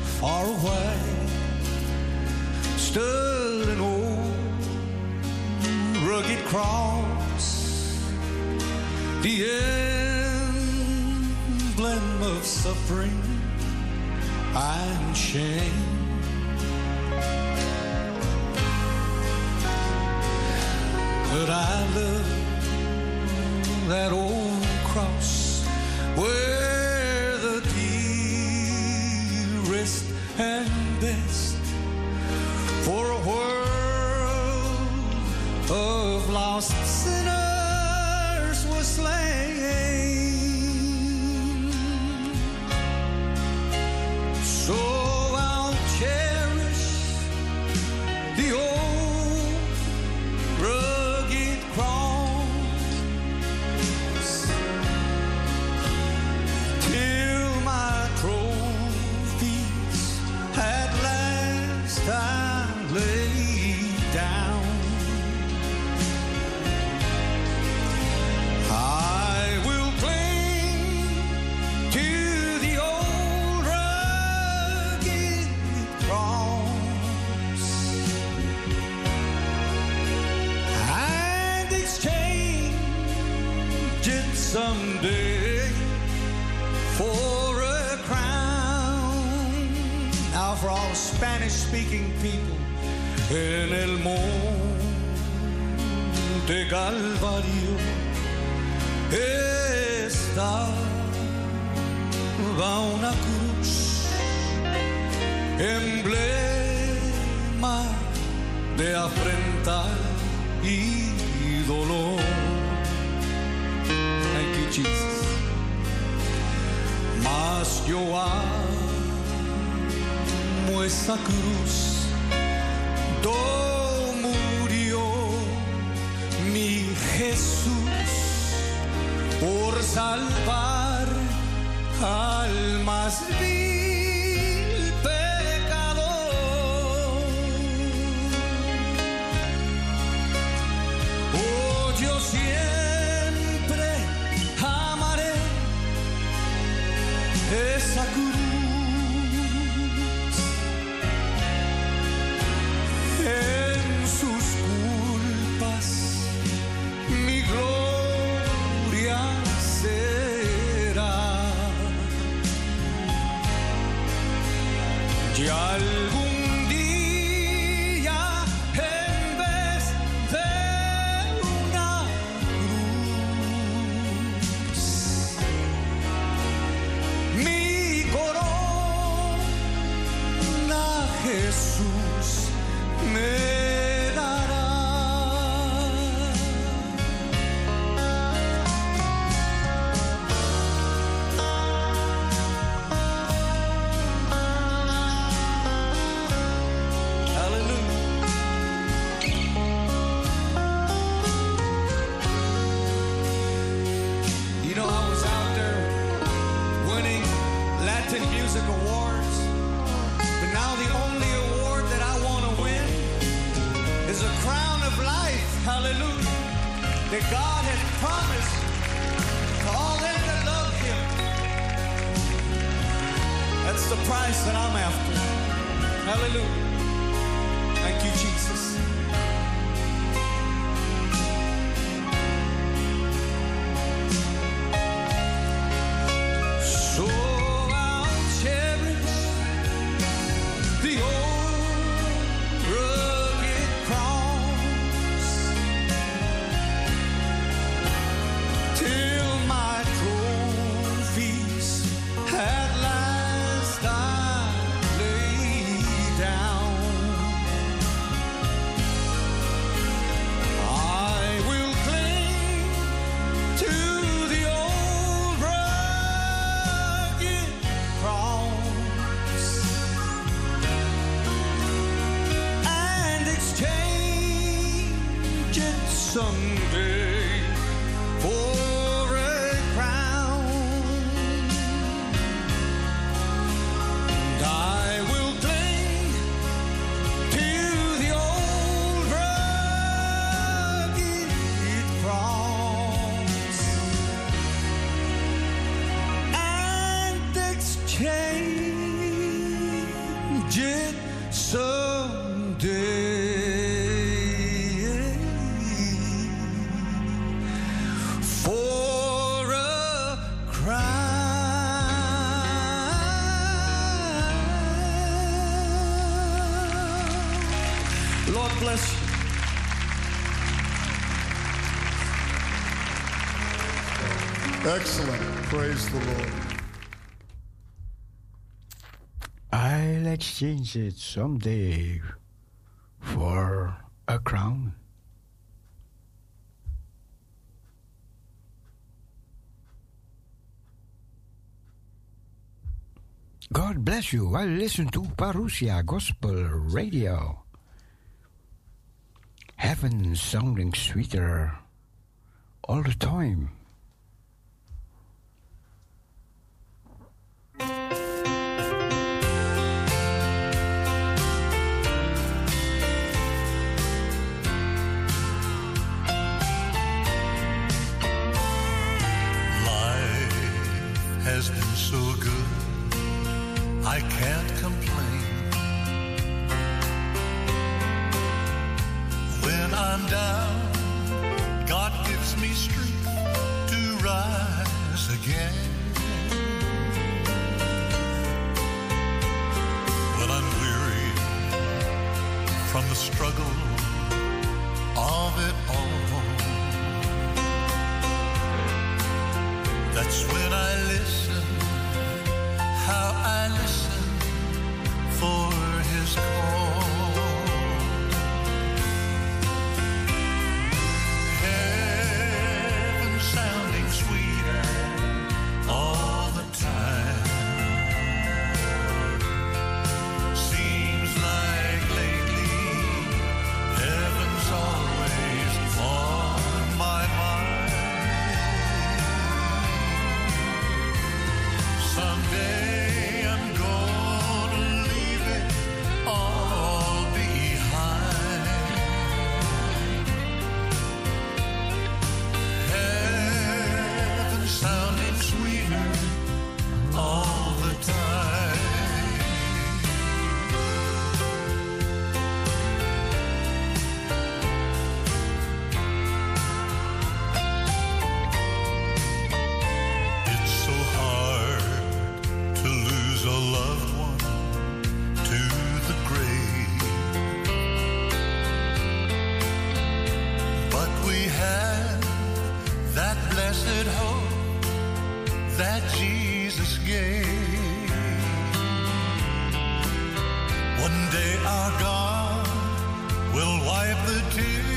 far away stood an old rugged cross, the emblem of suffering and shame. But I love that old cross where the Lord. I'll exchange it someday for a crown. God bless you. I listen to Parousia Gospel Radio. Heaven sounding sweeter all the time. I can't complain. When I'm down, God gives me strength to rise again. When I'm weary from the struggle of it all. That's when I listen, how I listen for his call. Blessed hope that Jesus gave. One day our God will wipe the tears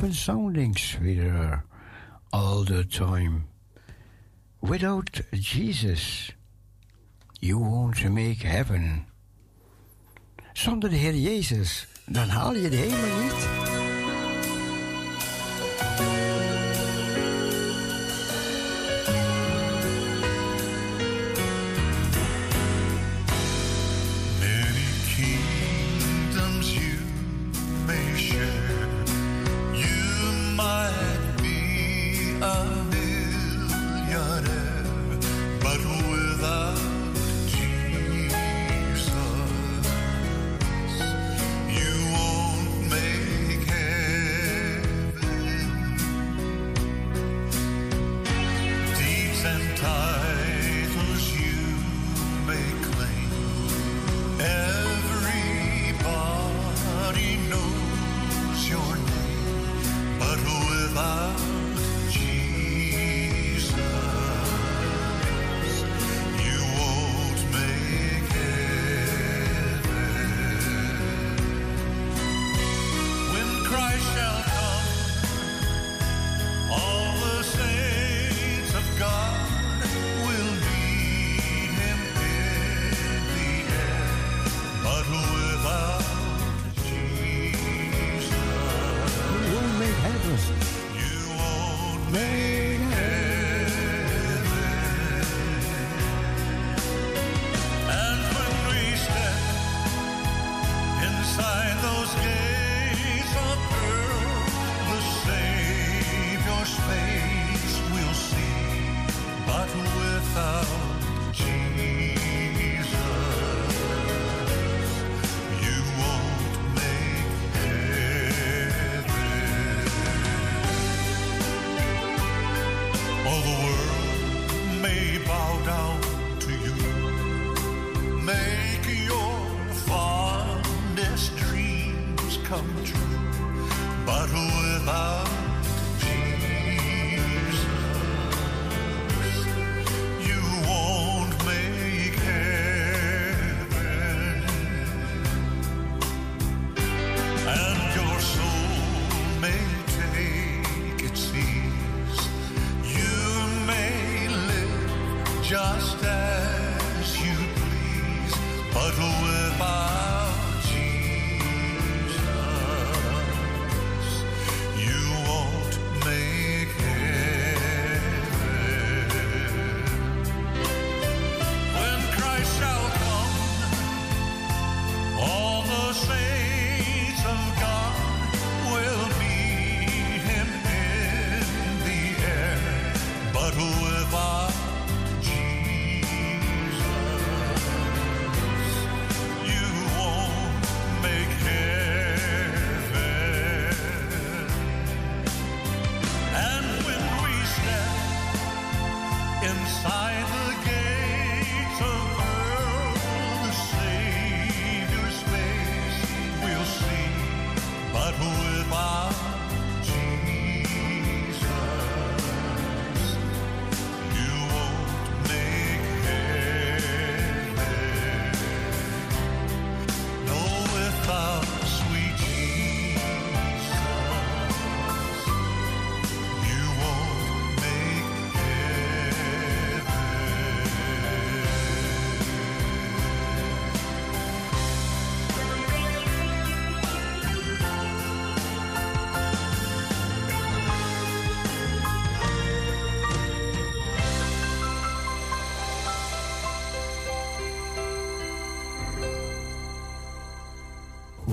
Heaven sounding sweeter all the time. Without Jesus, you won't make heaven. Zonder de Heer Jezus, dan haal je de hemel niet.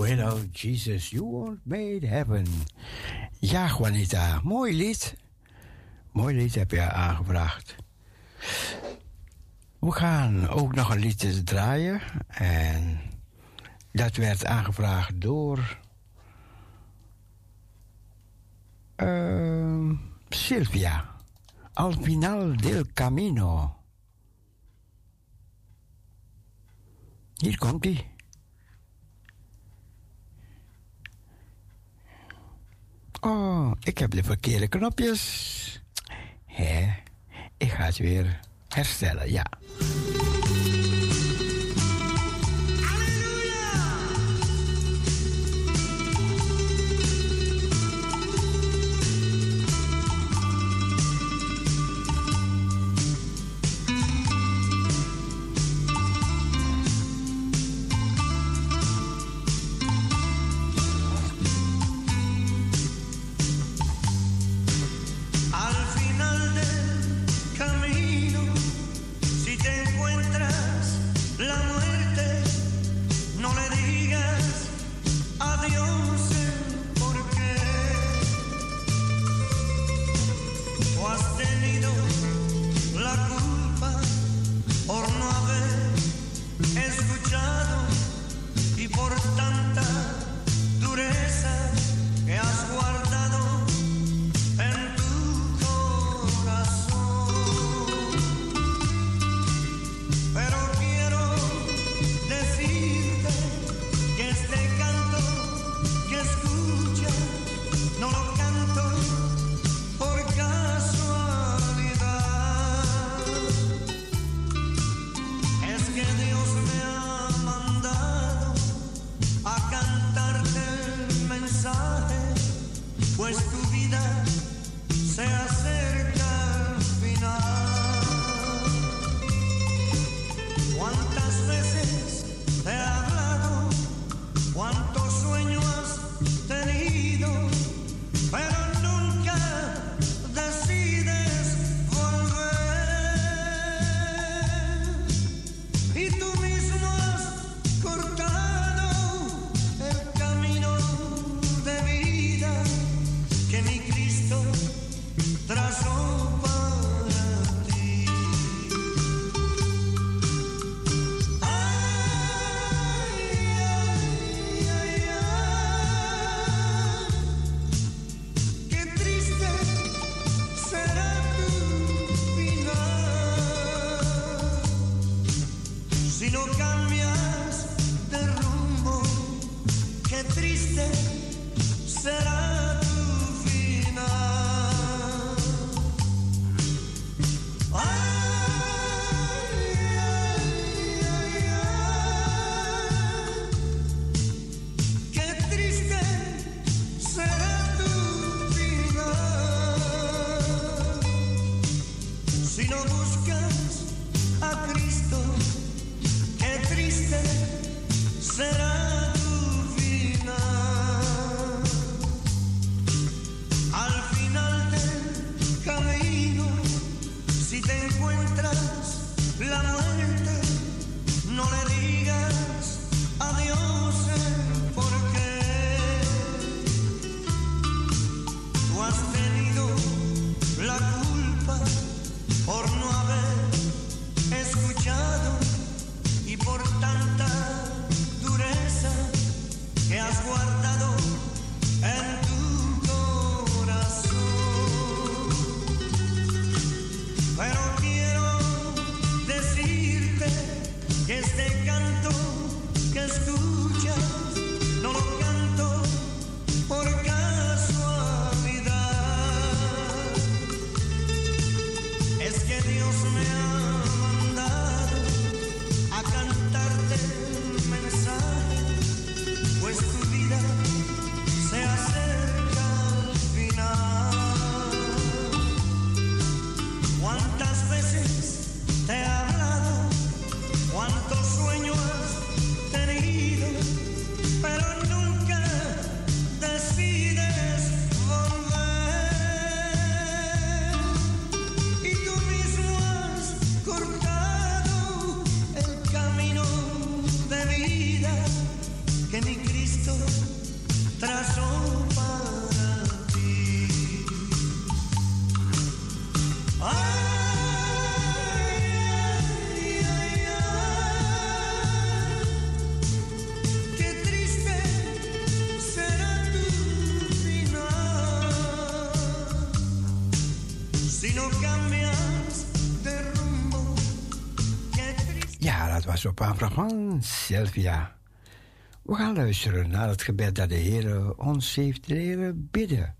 Little Jesus, you were made heaven. Ja, Juanita, mooi lied. Mooi lied heb je aangebracht. We gaan ook nog een liedje draaien. En dat werd aangevraagd door. Ehm, Sylvia. Silvia. Al final del camino. Hier komt hij. Oh, ik heb de verkeerde knopjes. Hé, ik ga het weer herstellen, ja. op Abraham Sylvia. We gaan luisteren naar het gebed dat de Heer ons heeft leren bidden.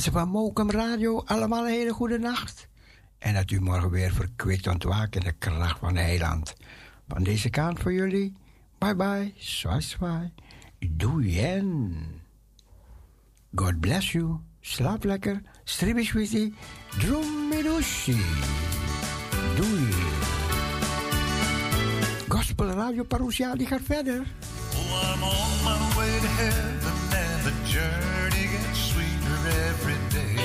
mensen van Mokum Radio, allemaal een hele goede nacht. En dat u morgen weer verkwikt ontwaakt de kracht van Heiland. Van deze kant voor jullie, bye bye, swai swai, doeien. God bless you, slaap lekker, stribbischwitty, droemidoshi, doei. Gospel Radio Parousia, die gaat verder. Oh, I'm on my way to heaven and the journey. every day.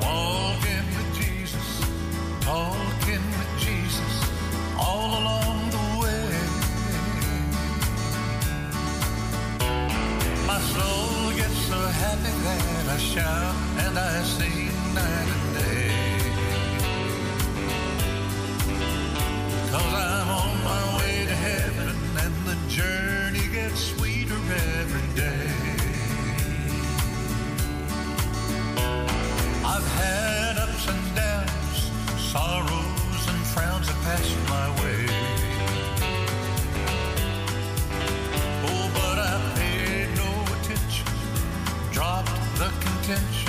Walking with Jesus, talking with Jesus all along the way. My soul gets so happy that I shout and I sing night and day. i I'm on my way to heaven and the journey I've had ups and downs, sorrows and frowns that passed my way. Oh, but I paid no attention, dropped the contention.